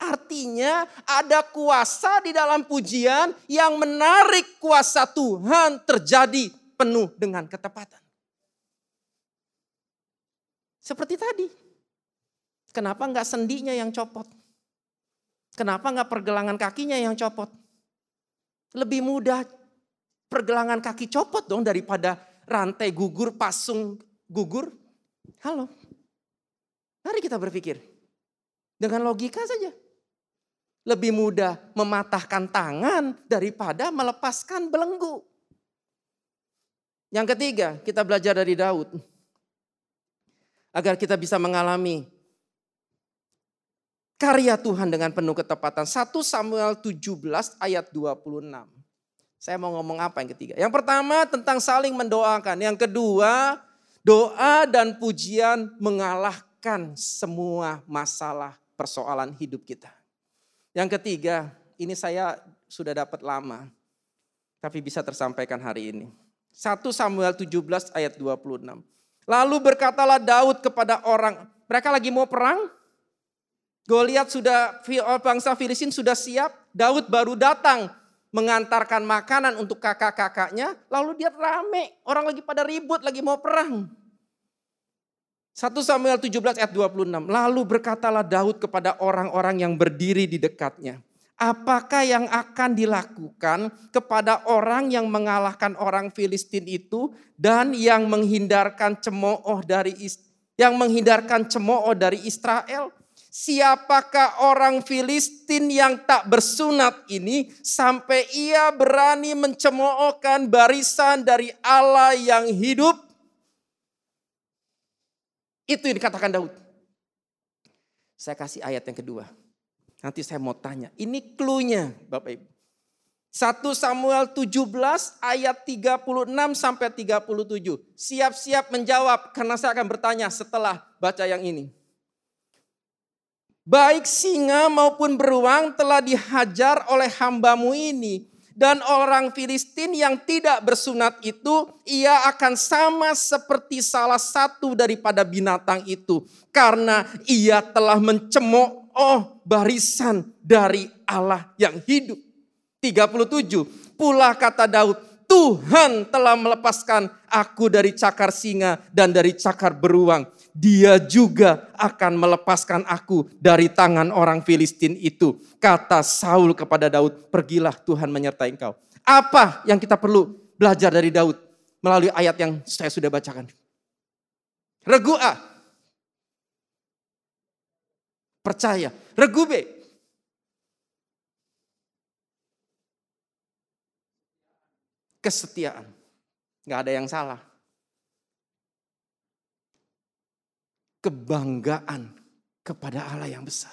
Artinya ada kuasa di dalam pujian yang menarik kuasa Tuhan terjadi penuh dengan ketepatan. Seperti tadi, Kenapa nggak sendinya yang copot? Kenapa nggak pergelangan kakinya yang copot? Lebih mudah pergelangan kaki copot dong daripada rantai gugur, pasung gugur. Halo. Mari kita berpikir. Dengan logika saja. Lebih mudah mematahkan tangan daripada melepaskan belenggu. Yang ketiga, kita belajar dari Daud. Agar kita bisa mengalami karya Tuhan dengan penuh ketepatan. 1 Samuel 17 ayat 26. Saya mau ngomong apa yang ketiga? Yang pertama tentang saling mendoakan. Yang kedua, doa dan pujian mengalahkan semua masalah persoalan hidup kita. Yang ketiga, ini saya sudah dapat lama, tapi bisa tersampaikan hari ini. 1 Samuel 17 ayat 26. Lalu berkatalah Daud kepada orang, mereka lagi mau perang, Goliat sudah oh, bangsa Filistin sudah siap, Daud baru datang mengantarkan makanan untuk kakak-kakaknya, lalu dia rame, orang lagi pada ribut, lagi mau perang. 1 1 Samuel 17 ayat 26. Lalu berkatalah Daud kepada orang-orang yang berdiri di dekatnya. Apakah yang akan dilakukan kepada orang yang mengalahkan orang Filistin itu dan yang menghindarkan cemooh dari yang menghindarkan cemooh dari Israel? Siapakah orang Filistin yang tak bersunat ini sampai ia berani mencemoohkan barisan dari Allah yang hidup? Itu yang dikatakan Daud. Saya kasih ayat yang kedua. Nanti saya mau tanya. Ini clue-nya Bapak Ibu. 1 Samuel 17 ayat 36 sampai 37. Siap-siap menjawab karena saya akan bertanya setelah baca yang ini. Baik singa maupun beruang telah dihajar oleh hambamu ini. Dan orang Filistin yang tidak bersunat itu, ia akan sama seperti salah satu daripada binatang itu. Karena ia telah mencemooh barisan dari Allah yang hidup. 37, pula kata Daud, Tuhan telah melepaskan aku dari cakar singa dan dari cakar beruang dia juga akan melepaskan aku dari tangan orang Filistin itu. Kata Saul kepada Daud, pergilah Tuhan menyertai engkau. Apa yang kita perlu belajar dari Daud melalui ayat yang saya sudah bacakan? Regu A. Percaya. Regu B. Kesetiaan. Gak ada yang salah. kebanggaan kepada Allah yang besar.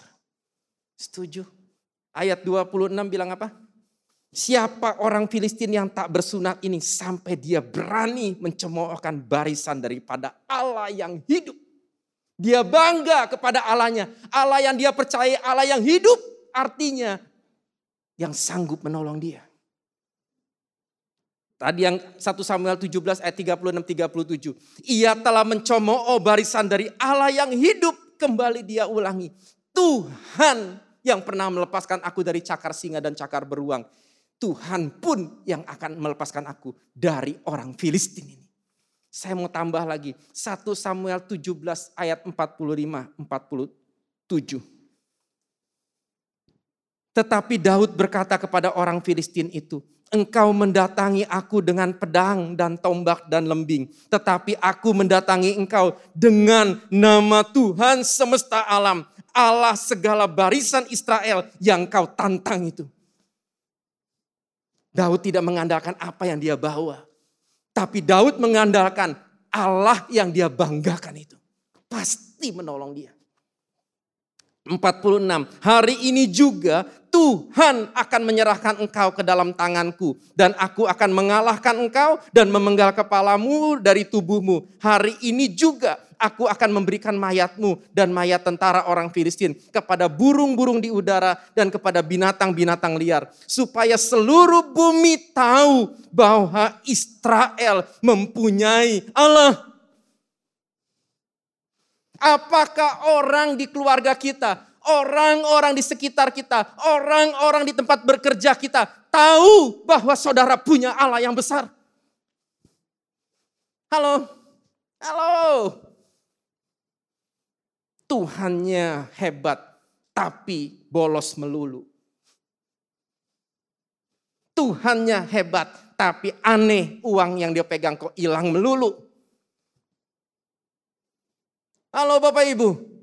Setuju? Ayat 26 bilang apa? Siapa orang Filistin yang tak bersunat ini sampai dia berani mencemoohkan barisan daripada Allah yang hidup. Dia bangga kepada Allahnya. Allah yang dia percaya, Allah yang hidup. Artinya yang sanggup menolong dia. Tadi yang 1 Samuel 17 ayat 36 37. Ia telah mencomooh barisan dari Allah yang hidup. Kembali dia ulangi. Tuhan yang pernah melepaskan aku dari cakar singa dan cakar beruang. Tuhan pun yang akan melepaskan aku dari orang Filistin ini. Saya mau tambah lagi. 1 Samuel 17 ayat 45 47. Tetapi Daud berkata kepada orang Filistin itu, engkau mendatangi aku dengan pedang dan tombak dan lembing. Tetapi aku mendatangi engkau dengan nama Tuhan semesta alam. Allah segala barisan Israel yang kau tantang itu. Daud tidak mengandalkan apa yang dia bawa. Tapi Daud mengandalkan Allah yang dia banggakan itu. Pasti menolong dia. 46. Hari ini juga Tuhan akan menyerahkan engkau ke dalam tanganku. Dan aku akan mengalahkan engkau dan memenggal kepalamu dari tubuhmu. Hari ini juga aku akan memberikan mayatmu dan mayat tentara orang Filistin kepada burung-burung di udara dan kepada binatang-binatang liar. Supaya seluruh bumi tahu bahwa Israel mempunyai Allah. Apakah orang di keluarga kita, orang-orang di sekitar kita, orang-orang di tempat bekerja kita tahu bahwa saudara punya Allah yang besar? Halo, halo. Tuhannya hebat, tapi bolos melulu. Tuhannya hebat, tapi aneh uang yang dia pegang kok hilang melulu. Halo Bapak Ibu.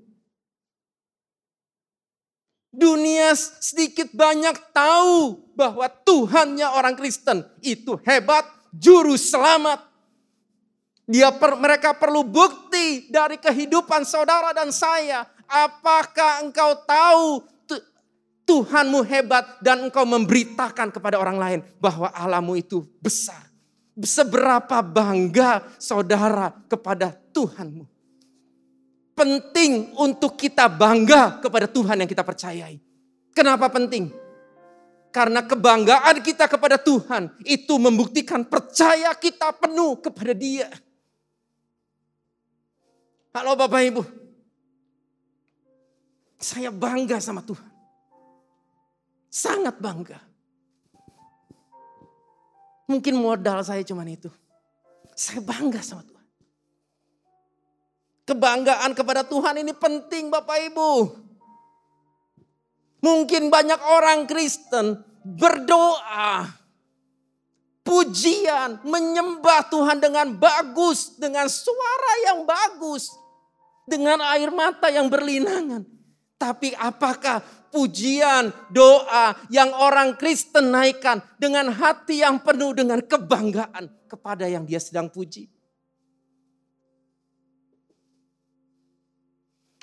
Dunia sedikit banyak tahu bahwa Tuhannya orang Kristen itu hebat, juru selamat. Dia per, mereka perlu bukti dari kehidupan saudara dan saya. Apakah engkau tahu Tuhanmu hebat dan engkau memberitakan kepada orang lain bahwa Allahmu itu besar. Seberapa bangga saudara kepada Tuhanmu penting untuk kita bangga kepada Tuhan yang kita percayai. Kenapa penting? Karena kebanggaan kita kepada Tuhan itu membuktikan percaya kita penuh kepada Dia. Halo Bapak Ibu. Saya bangga sama Tuhan. Sangat bangga. Mungkin modal saya cuma itu. Saya bangga sama Tuhan. Kebanggaan kepada Tuhan ini penting Bapak Ibu. Mungkin banyak orang Kristen berdoa, pujian, menyembah Tuhan dengan bagus, dengan suara yang bagus, dengan air mata yang berlinangan. Tapi apakah pujian, doa yang orang Kristen naikkan dengan hati yang penuh dengan kebanggaan kepada yang dia sedang puji?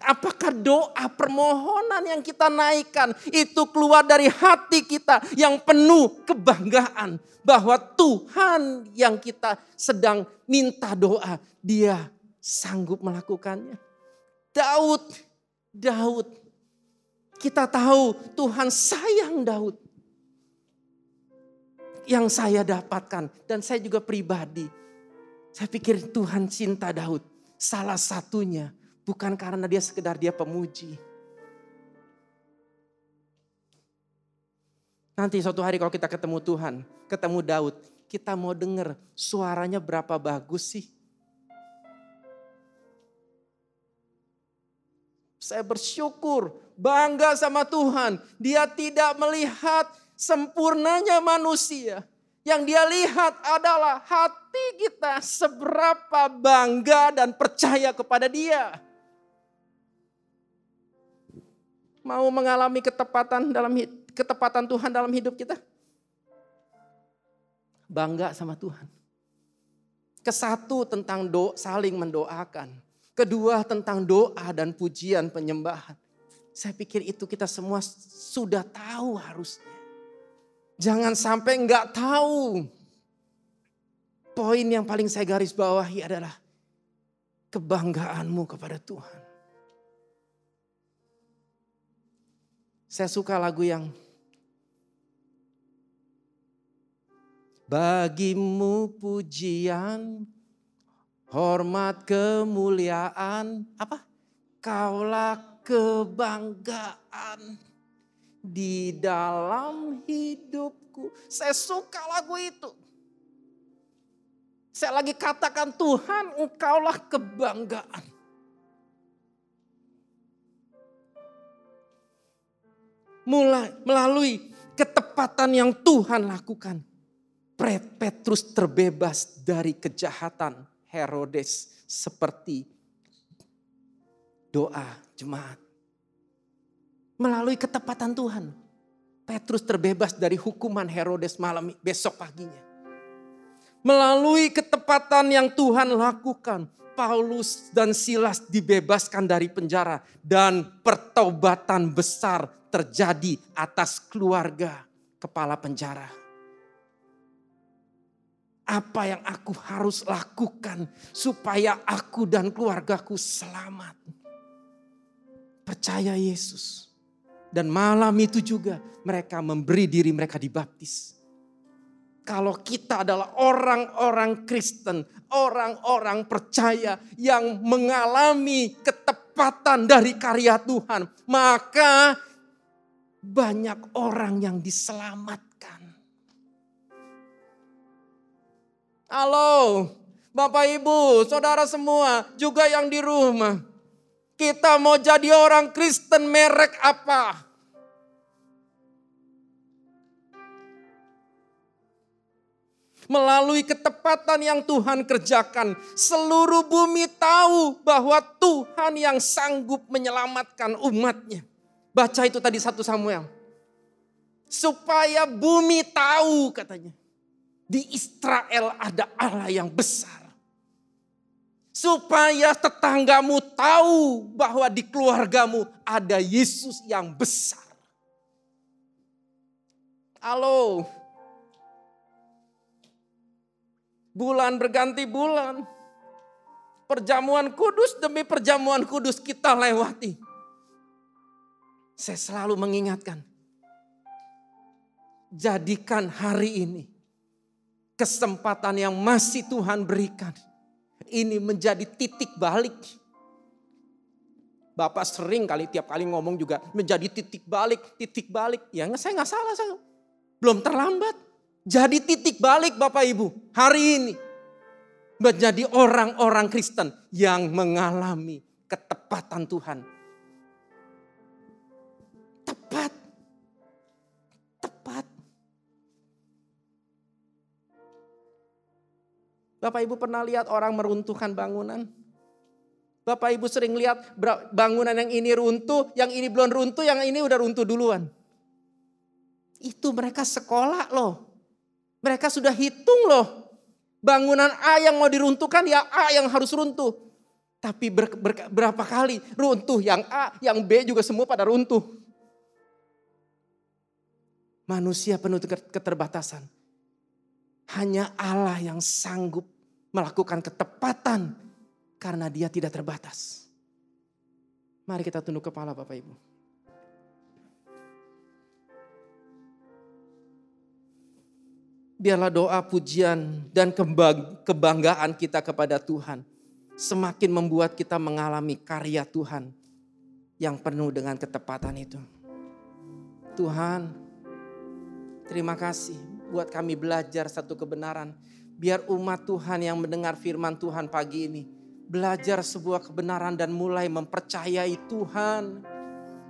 Apakah doa permohonan yang kita naikkan itu keluar dari hati kita yang penuh kebanggaan bahwa Tuhan yang kita sedang minta doa, Dia sanggup melakukannya. Daud, Daud, kita tahu Tuhan sayang Daud. Yang saya dapatkan dan saya juga pribadi, saya pikir Tuhan cinta Daud. Salah satunya Bukan karena dia sekedar dia pemuji. Nanti suatu hari kalau kita ketemu Tuhan, ketemu Daud, kita mau dengar suaranya berapa bagus sih? Saya bersyukur, bangga sama Tuhan. Dia tidak melihat sempurnanya manusia. Yang dia lihat adalah hati kita seberapa bangga dan percaya kepada dia. Mau mengalami ketepatan dalam ketepatan Tuhan dalam hidup kita? Bangga sama Tuhan. Kesatu tentang do, saling mendoakan. Kedua tentang doa dan pujian penyembahan. Saya pikir itu kita semua sudah tahu harusnya. Jangan sampai nggak tahu. Poin yang paling saya garis bawahi adalah kebanggaanmu kepada Tuhan. Saya suka lagu yang Bagimu pujian, hormat kemuliaan, apa? Kaulah kebanggaan di dalam hidupku. Saya suka lagu itu. Saya lagi katakan Tuhan engkaulah kebanggaan. Mulai melalui ketepatan yang Tuhan lakukan. Petrus terbebas dari kejahatan Herodes seperti doa jemaat. Melalui ketepatan Tuhan. Petrus terbebas dari hukuman Herodes malam besok paginya. Melalui ketepatan yang Tuhan lakukan, Paulus dan Silas dibebaskan dari penjara dan pertobatan besar terjadi atas keluarga kepala penjara. Apa yang aku harus lakukan supaya aku dan keluargaku selamat? Percaya Yesus. Dan malam itu juga mereka memberi diri mereka dibaptis. Kalau kita adalah orang-orang Kristen, orang-orang percaya yang mengalami ketepatan dari karya Tuhan, maka banyak orang yang diselamatkan. Halo, Bapak Ibu, saudara semua, juga yang di rumah. Kita mau jadi orang Kristen merek apa? melalui ketepatan yang Tuhan kerjakan, seluruh bumi tahu bahwa Tuhan yang sanggup menyelamatkan umatnya. Baca itu tadi satu Samuel. Supaya bumi tahu katanya. Di Israel ada Allah yang besar. Supaya tetanggamu tahu bahwa di keluargamu ada Yesus yang besar. Halo. Bulan berganti bulan. Perjamuan kudus demi perjamuan kudus kita lewati saya selalu mengingatkan, jadikan hari ini kesempatan yang masih Tuhan berikan. Ini menjadi titik balik. Bapak sering kali tiap kali ngomong juga menjadi titik balik, titik balik. Ya saya nggak salah, saya belum terlambat. Jadi titik balik Bapak Ibu hari ini. menjadi orang-orang Kristen yang mengalami ketepatan Tuhan. Bapak Ibu pernah lihat orang meruntuhkan bangunan? Bapak Ibu sering lihat bangunan yang ini runtuh, yang ini belum runtuh, yang ini udah runtuh duluan. Itu mereka sekolah loh. Mereka sudah hitung loh. Bangunan A yang mau diruntuhkan ya A yang harus runtuh. Tapi ber, ber, berapa kali runtuh yang A, yang B juga semua pada runtuh. Manusia penuh keterbatasan. Hanya Allah yang sanggup melakukan ketepatan karena dia tidak terbatas. Mari kita tunduk kepala Bapak Ibu. Biarlah doa pujian dan kebanggaan kita kepada Tuhan semakin membuat kita mengalami karya Tuhan yang penuh dengan ketepatan itu. Tuhan, terima kasih buat kami belajar satu kebenaran. Biar umat Tuhan yang mendengar firman Tuhan pagi ini belajar sebuah kebenaran dan mulai mempercayai Tuhan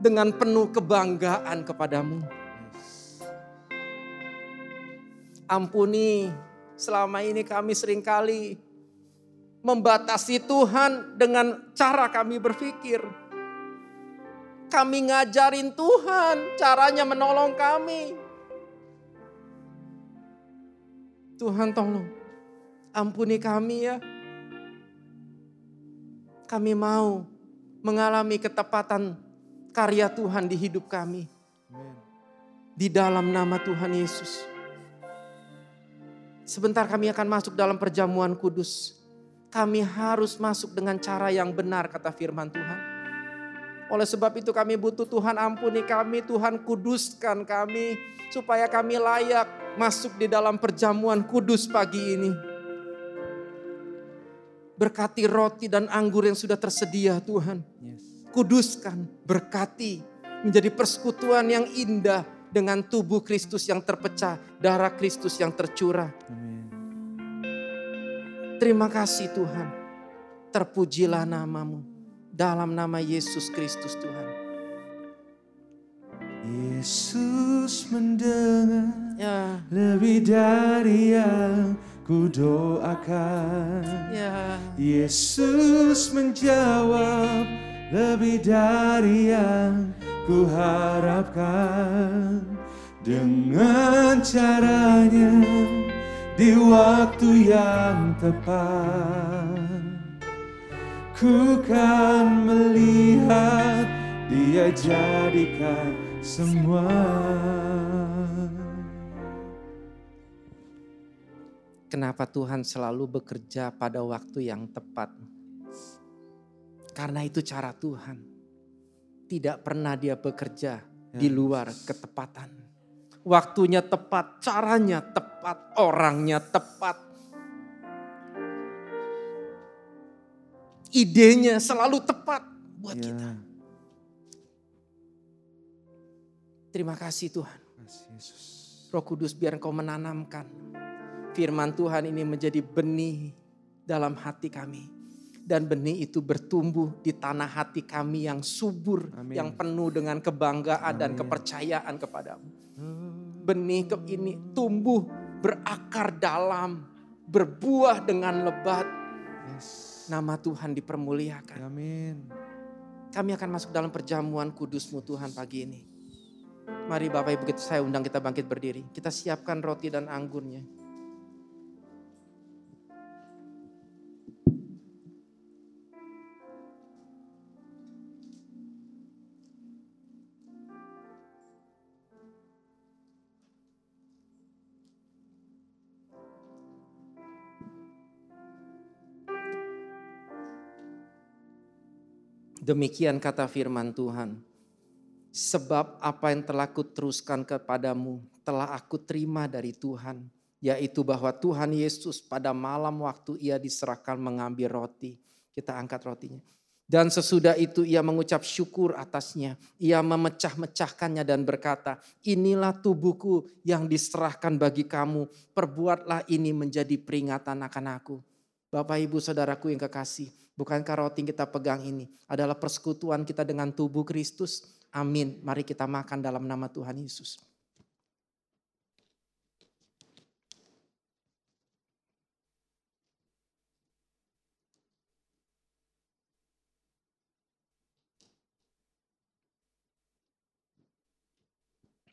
dengan penuh kebanggaan kepadamu. Ampuni selama ini kami sering kali membatasi Tuhan dengan cara kami berpikir. Kami ngajarin Tuhan caranya menolong kami. Tuhan tolong ampuni kami ya. Kami mau mengalami ketepatan karya Tuhan di hidup kami. Di dalam nama Tuhan Yesus. Sebentar kami akan masuk dalam perjamuan kudus. Kami harus masuk dengan cara yang benar kata firman Tuhan. Oleh sebab itu kami butuh Tuhan ampuni kami, Tuhan kuduskan kami. Supaya kami layak masuk di dalam perjamuan kudus pagi ini. Berkati roti dan anggur yang sudah tersedia Tuhan. Kuduskan, berkati. Menjadi persekutuan yang indah dengan tubuh Kristus yang terpecah, darah Kristus yang tercurah. Terima kasih Tuhan. Terpujilah namamu dalam nama Yesus Kristus Tuhan. Yesus mendengar ya. lebih dari yang ku doakan. Ya. Yesus menjawab lebih dari yang ku harapkan dengan caranya di waktu yang tepat ku kan melihat dia jadikan semua Kenapa Tuhan selalu bekerja pada waktu yang tepat? Karena itu cara Tuhan tidak pernah dia bekerja di luar ketepatan. Waktunya tepat, caranya tepat, orangnya tepat. Idenya selalu tepat buat ya. kita. Terima kasih Tuhan. Roh Kudus biar engkau menanamkan firman Tuhan ini menjadi benih dalam hati kami dan benih itu bertumbuh di tanah hati kami yang subur, Amin. yang penuh dengan kebanggaan Amin. dan kepercayaan kepadamu. Benih ini tumbuh berakar dalam, berbuah dengan lebat. Yes. Nama Tuhan dipermuliakan. Amin. Kami akan masuk dalam perjamuan kudusmu Tuhan pagi ini. Mari Bapak Ibu kita saya undang kita bangkit berdiri. Kita siapkan roti dan anggurnya. Demikian kata firman Tuhan. Sebab apa yang telah kuteruskan kepadamu telah aku terima dari Tuhan. Yaitu bahwa Tuhan Yesus pada malam waktu ia diserahkan mengambil roti. Kita angkat rotinya. Dan sesudah itu ia mengucap syukur atasnya. Ia memecah-mecahkannya dan berkata, inilah tubuhku yang diserahkan bagi kamu. Perbuatlah ini menjadi peringatan akan aku. Bapak Ibu Saudaraku yang kekasih, bukankah roti yang kita pegang ini adalah persekutuan kita dengan tubuh Kristus? Amin. Mari kita makan dalam nama Tuhan Yesus.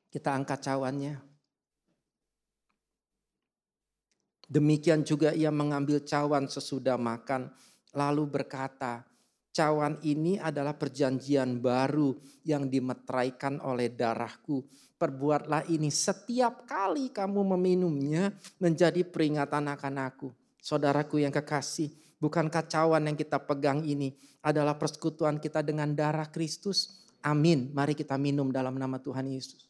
Kita angkat cawannya. Demikian juga ia mengambil cawan sesudah makan, lalu berkata, cawan ini adalah perjanjian baru yang dimeteraikan oleh darahku. Perbuatlah ini setiap kali kamu meminumnya menjadi peringatan akan aku. Saudaraku yang kekasih, bukankah cawan yang kita pegang ini adalah persekutuan kita dengan darah Kristus? Amin. Mari kita minum dalam nama Tuhan Yesus.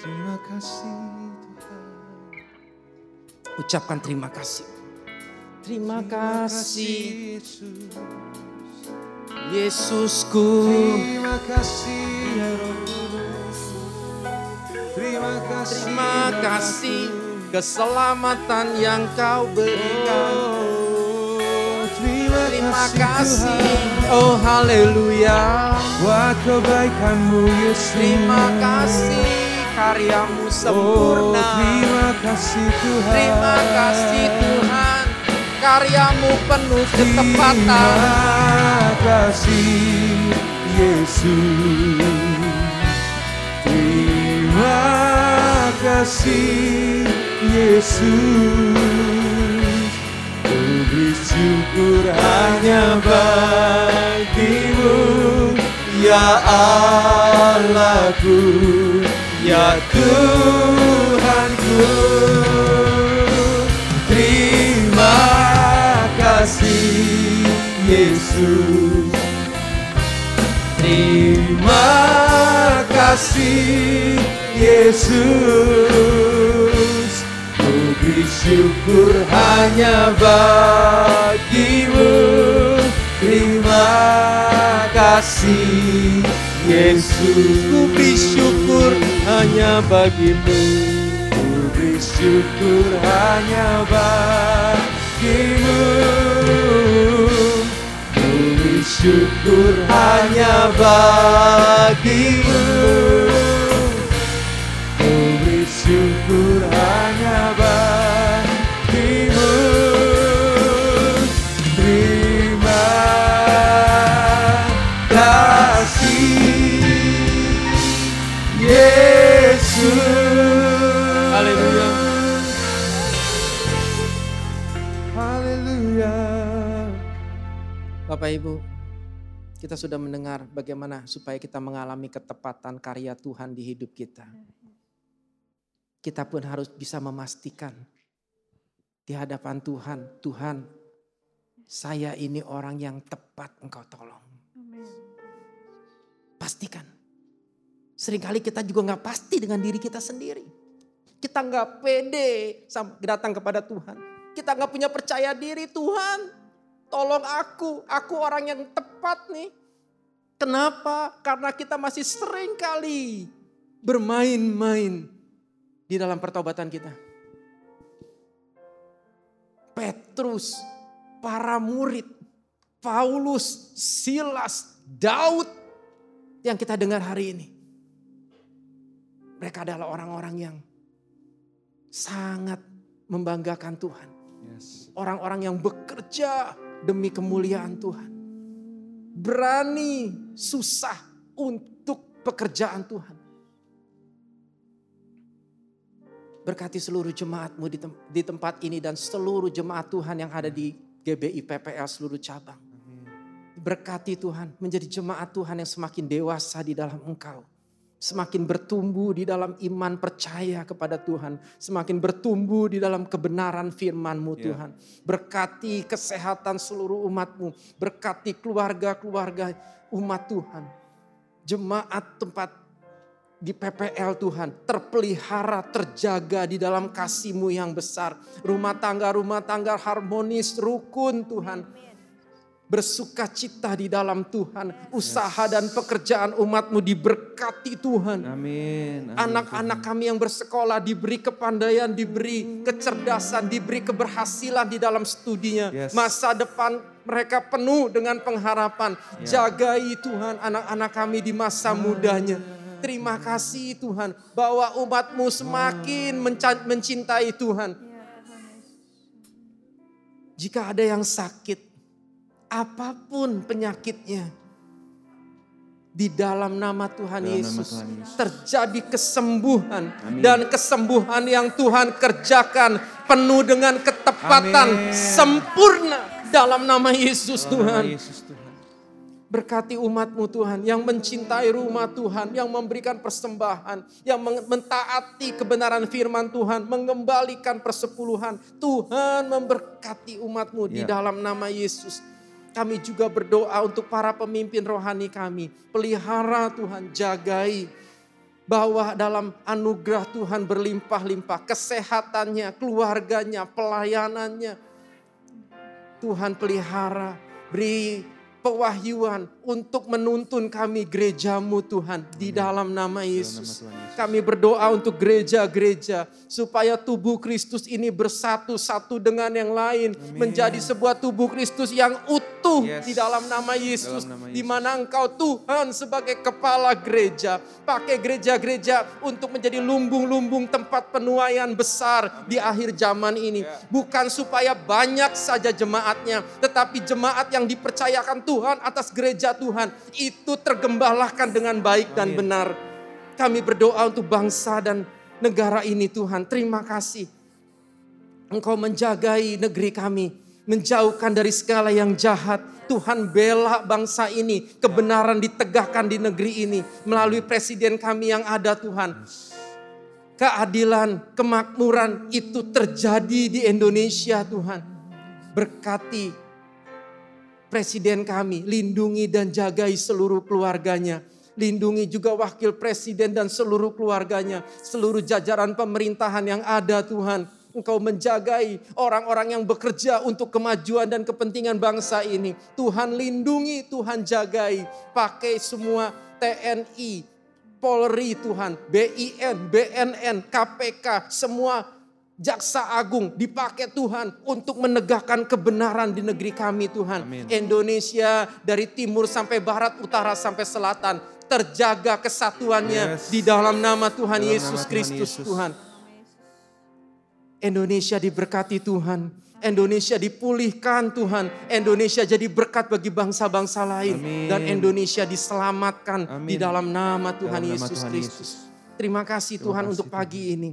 Terima kasih Tuhan. Ucapkan terima kasih. Terima kasih Yesus. Yesusku. Terima kasih ya Roh Kudus. Terima kasih. Terima kasih keselamatan yang kau berikan. Oh, terima, Terima kasih, kasih. Tuhan. Oh haleluya. Buat kebaikanmu Yesus. Terima kasih karyamu Oh, sempurna. terima kasih Tuhan. Terima kasih Tuhan. Karyamu penuh ketepatan. Terima kasih Yesus. Terima kasih Yesus. Ku beri syukur hanya bagimu Ya Allahku Ya Tuhanku Terima kasih Yesus. Terima kasih Yesus. Ku beri syukur hanya bagimu. Terima kasih Yesus. Ku beri syukur hanya bagimu. Ku beri syukur hanya bagimu. Ku beri syukur hanya bagimu Bapak Ibu, kita sudah mendengar bagaimana supaya kita mengalami ketepatan karya Tuhan di hidup kita. Kita pun harus bisa memastikan di hadapan Tuhan, Tuhan, saya ini orang yang tepat engkau tolong. Pastikan. Seringkali kita juga nggak pasti dengan diri kita sendiri. Kita nggak pede datang kepada Tuhan. Kita nggak punya percaya diri Tuhan. Tolong aku, aku orang yang tepat nih. Kenapa? Karena kita masih sering kali bermain-main di dalam pertobatan kita. Petrus, para murid, Paulus, Silas, Daud yang kita dengar hari ini. Mereka adalah orang-orang yang sangat membanggakan Tuhan. Yes. Orang-orang yang bekerja demi kemuliaan Tuhan. Berani susah untuk pekerjaan Tuhan. Berkati seluruh jemaatmu di, tem- di tempat ini dan seluruh jemaat Tuhan yang ada di GBI PPL seluruh cabang. Berkati Tuhan menjadi jemaat Tuhan yang semakin dewasa di dalam engkau. Semakin bertumbuh di dalam iman percaya kepada Tuhan. Semakin bertumbuh di dalam kebenaran firman-Mu Ya. Tuhan. Berkati kesehatan seluruh umatmu. Berkati keluarga-keluarga umat Tuhan. Jemaat tempat di PPL Tuhan terpelihara, terjaga di dalam kasih-Mu yang besar. Rumah tangga-rumah tangga harmonis, rukun Tuhan. Bersuka cita di dalam Tuhan. Usaha dan pekerjaan umatmu diberkati Tuhan. Amin. Anak-anak kami yang bersekolah diberi kepandaian, diberi kecerdasan, diberi keberhasilan di dalam studinya. Yes. Masa depan mereka penuh dengan pengharapan. Ya. Jagai Tuhan anak-anak kami di masa mudanya. Terima kasih Tuhan bahwa umatmu semakin mencintai Tuhan. Jika ada yang sakit, apa pun penyakitnya, di dalam nama Tuhan Dalam nama Yesus Tuhan Yesus. terjadi kesembuhan Amin. dan kesembuhan yang Tuhan kerjakan penuh dengan ketepatan Amin. sempurna dalam nama Yesus Dalam nama Tuhan. Yesus Tuhan. Berkati umatmu Tuhan yang mencintai rumah Tuhan, yang memberikan persembahan, yang men- mentaati kebenaran firman Tuhan, mengembalikan persepuluhan. Tuhan memberkati umatmu di Ya. dalam nama Yesus. Kami juga berdoa untuk para pemimpin rohani kami. Pelihara Tuhan, jagai bahwa dalam anugerah Tuhan berlimpah-limpah, kesehatannya, keluarganya, pelayanannya. Tuhan pelihara, beri pewahyuan untuk menuntun kami gerejamu Tuhan di dalam nama Yesus. Kami berdoa untuk gereja-gereja supaya tubuh Kristus ini bersatu satu dengan yang lain menjadi sebuah tubuh Kristus yang utuh Yes. di dalam nama Yesus di mana engkau Tuhan sebagai kepala gereja pakai gereja-gereja untuk menjadi lumbung-lumbung tempat penuaian besar di akhir zaman ini. Bukan supaya banyak saja jemaatnya tetapi jemaat yang dipercayakan Tuhan atas gereja Tuhan itu tergembalakan dengan baik dan benar kami berdoa untuk bangsa dan negara ini Tuhan terima kasih Engkau menjagai negeri kami, menjauhkan dari segala yang jahat. Tuhan bela bangsa ini, kebenaran ditegakkan di negeri ini melalui presiden kami yang ada Tuhan. Keadilan, kemakmuran itu terjadi di Indonesia Tuhan. Berkati presiden kami, lindungi dan jagai seluruh keluarganya. Lindungi juga wakil presiden dan seluruh keluarganya, seluruh jajaran pemerintahan yang ada Tuhan. Engkau menjagai orang-orang yang bekerja untuk kemajuan dan kepentingan bangsa ini. Tuhan lindungi, Tuhan jagai. Pakai semua TNI, Polri Tuhan, BIN, BNN, KPK, semua Jaksa Agung dipakai Tuhan untuk menegakkan kebenaran di negeri kami Tuhan. Amin. Indonesia dari timur sampai barat, utara sampai selatan terjaga kesatuannya Yes. di dalam nama Tuhan Dalam Yesus Tuhan Kristus. Tuhan. Indonesia diberkati Tuhan. Indonesia dipulihkan Tuhan. Indonesia jadi berkat bagi bangsa-bangsa lain. Amin. Dan Indonesia diselamatkan di Amin. dalam nama Tuhan Dalam nama Yesus Tuhan Kristus. Yesus. Terima kasih Terima Tuhan kasih, untuk Tuhan. pagi ini.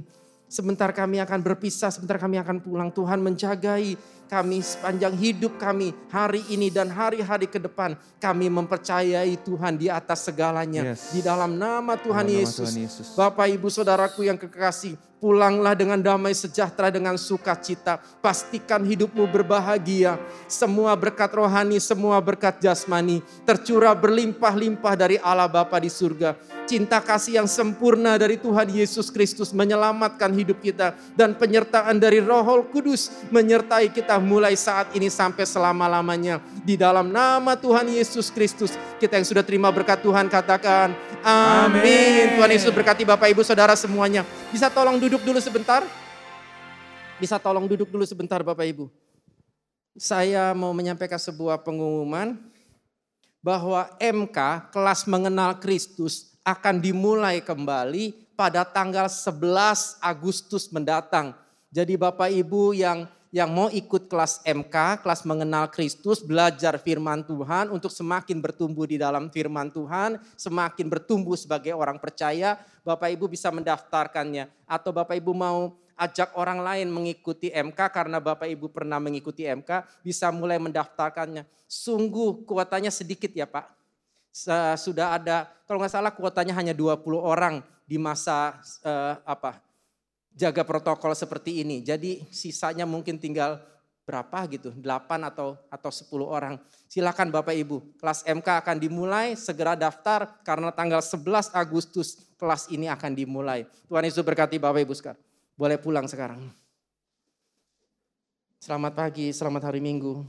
Sebentar kami akan berpisah, sebentar kami akan pulang. Tuhan menjagai kami sepanjang hidup kami hari ini dan hari-hari ke depan. Kami mempercayai Tuhan di atas segalanya. Yes. Di dalam nama Tuhan Dalam nama Yesus. Tuhan Yesus. Bapak ibu saudaraku yang kekasih. Pulanglah dengan damai sejahtera dengan sukacita. Pastikan hidupmu berbahagia. Semua berkat rohani, semua berkat jasmani. Tercurah berlimpah-limpah dari Allah Bapa di surga. Cinta kasih yang sempurna dari Tuhan Yesus Kristus menyelamatkan hidup kita. Dan penyertaan dari Roh Kudus menyertai kita mulai saat ini sampai selama-lamanya. Di dalam nama Tuhan Yesus Kristus. Kita yang sudah terima berkat Tuhan katakan amin. Amin. Tuhan Yesus berkati Bapak Ibu Saudara semuanya. Bisa tolong duduk dulu sebentar? Bisa tolong duduk dulu sebentar Bapak Ibu. Saya mau menyampaikan sebuah pengumuman bahwa MK kelas mengenal Kristus akan dimulai kembali pada tanggal 11 Agustus mendatang. Jadi Bapak Ibu yang yang mau ikut kelas MK, kelas mengenal Kristus, belajar firman Tuhan untuk semakin bertumbuh di dalam firman Tuhan, semakin bertumbuh sebagai orang percaya, Bapak Ibu bisa mendaftarkannya. Atau Bapak Ibu mau ajak orang lain mengikuti MK karena Bapak Ibu pernah mengikuti MK, bisa mulai mendaftarkannya. Sungguh kuotanya sedikit ya Pak. Sudah ada, kalau nggak salah kuotanya hanya 20 orang di masa eh, apa jaga protokol seperti ini. Jadi sisanya mungkin tinggal berapa gitu, 8 atau atau 10 orang. Silakan Bapak Ibu, kelas MK akan dimulai, segera daftar karena tanggal 11 Agustus kelas ini akan dimulai. Tuhan Yesus berkati Bapak Ibu sekarang. Boleh pulang sekarang. Selamat pagi, selamat hari Minggu.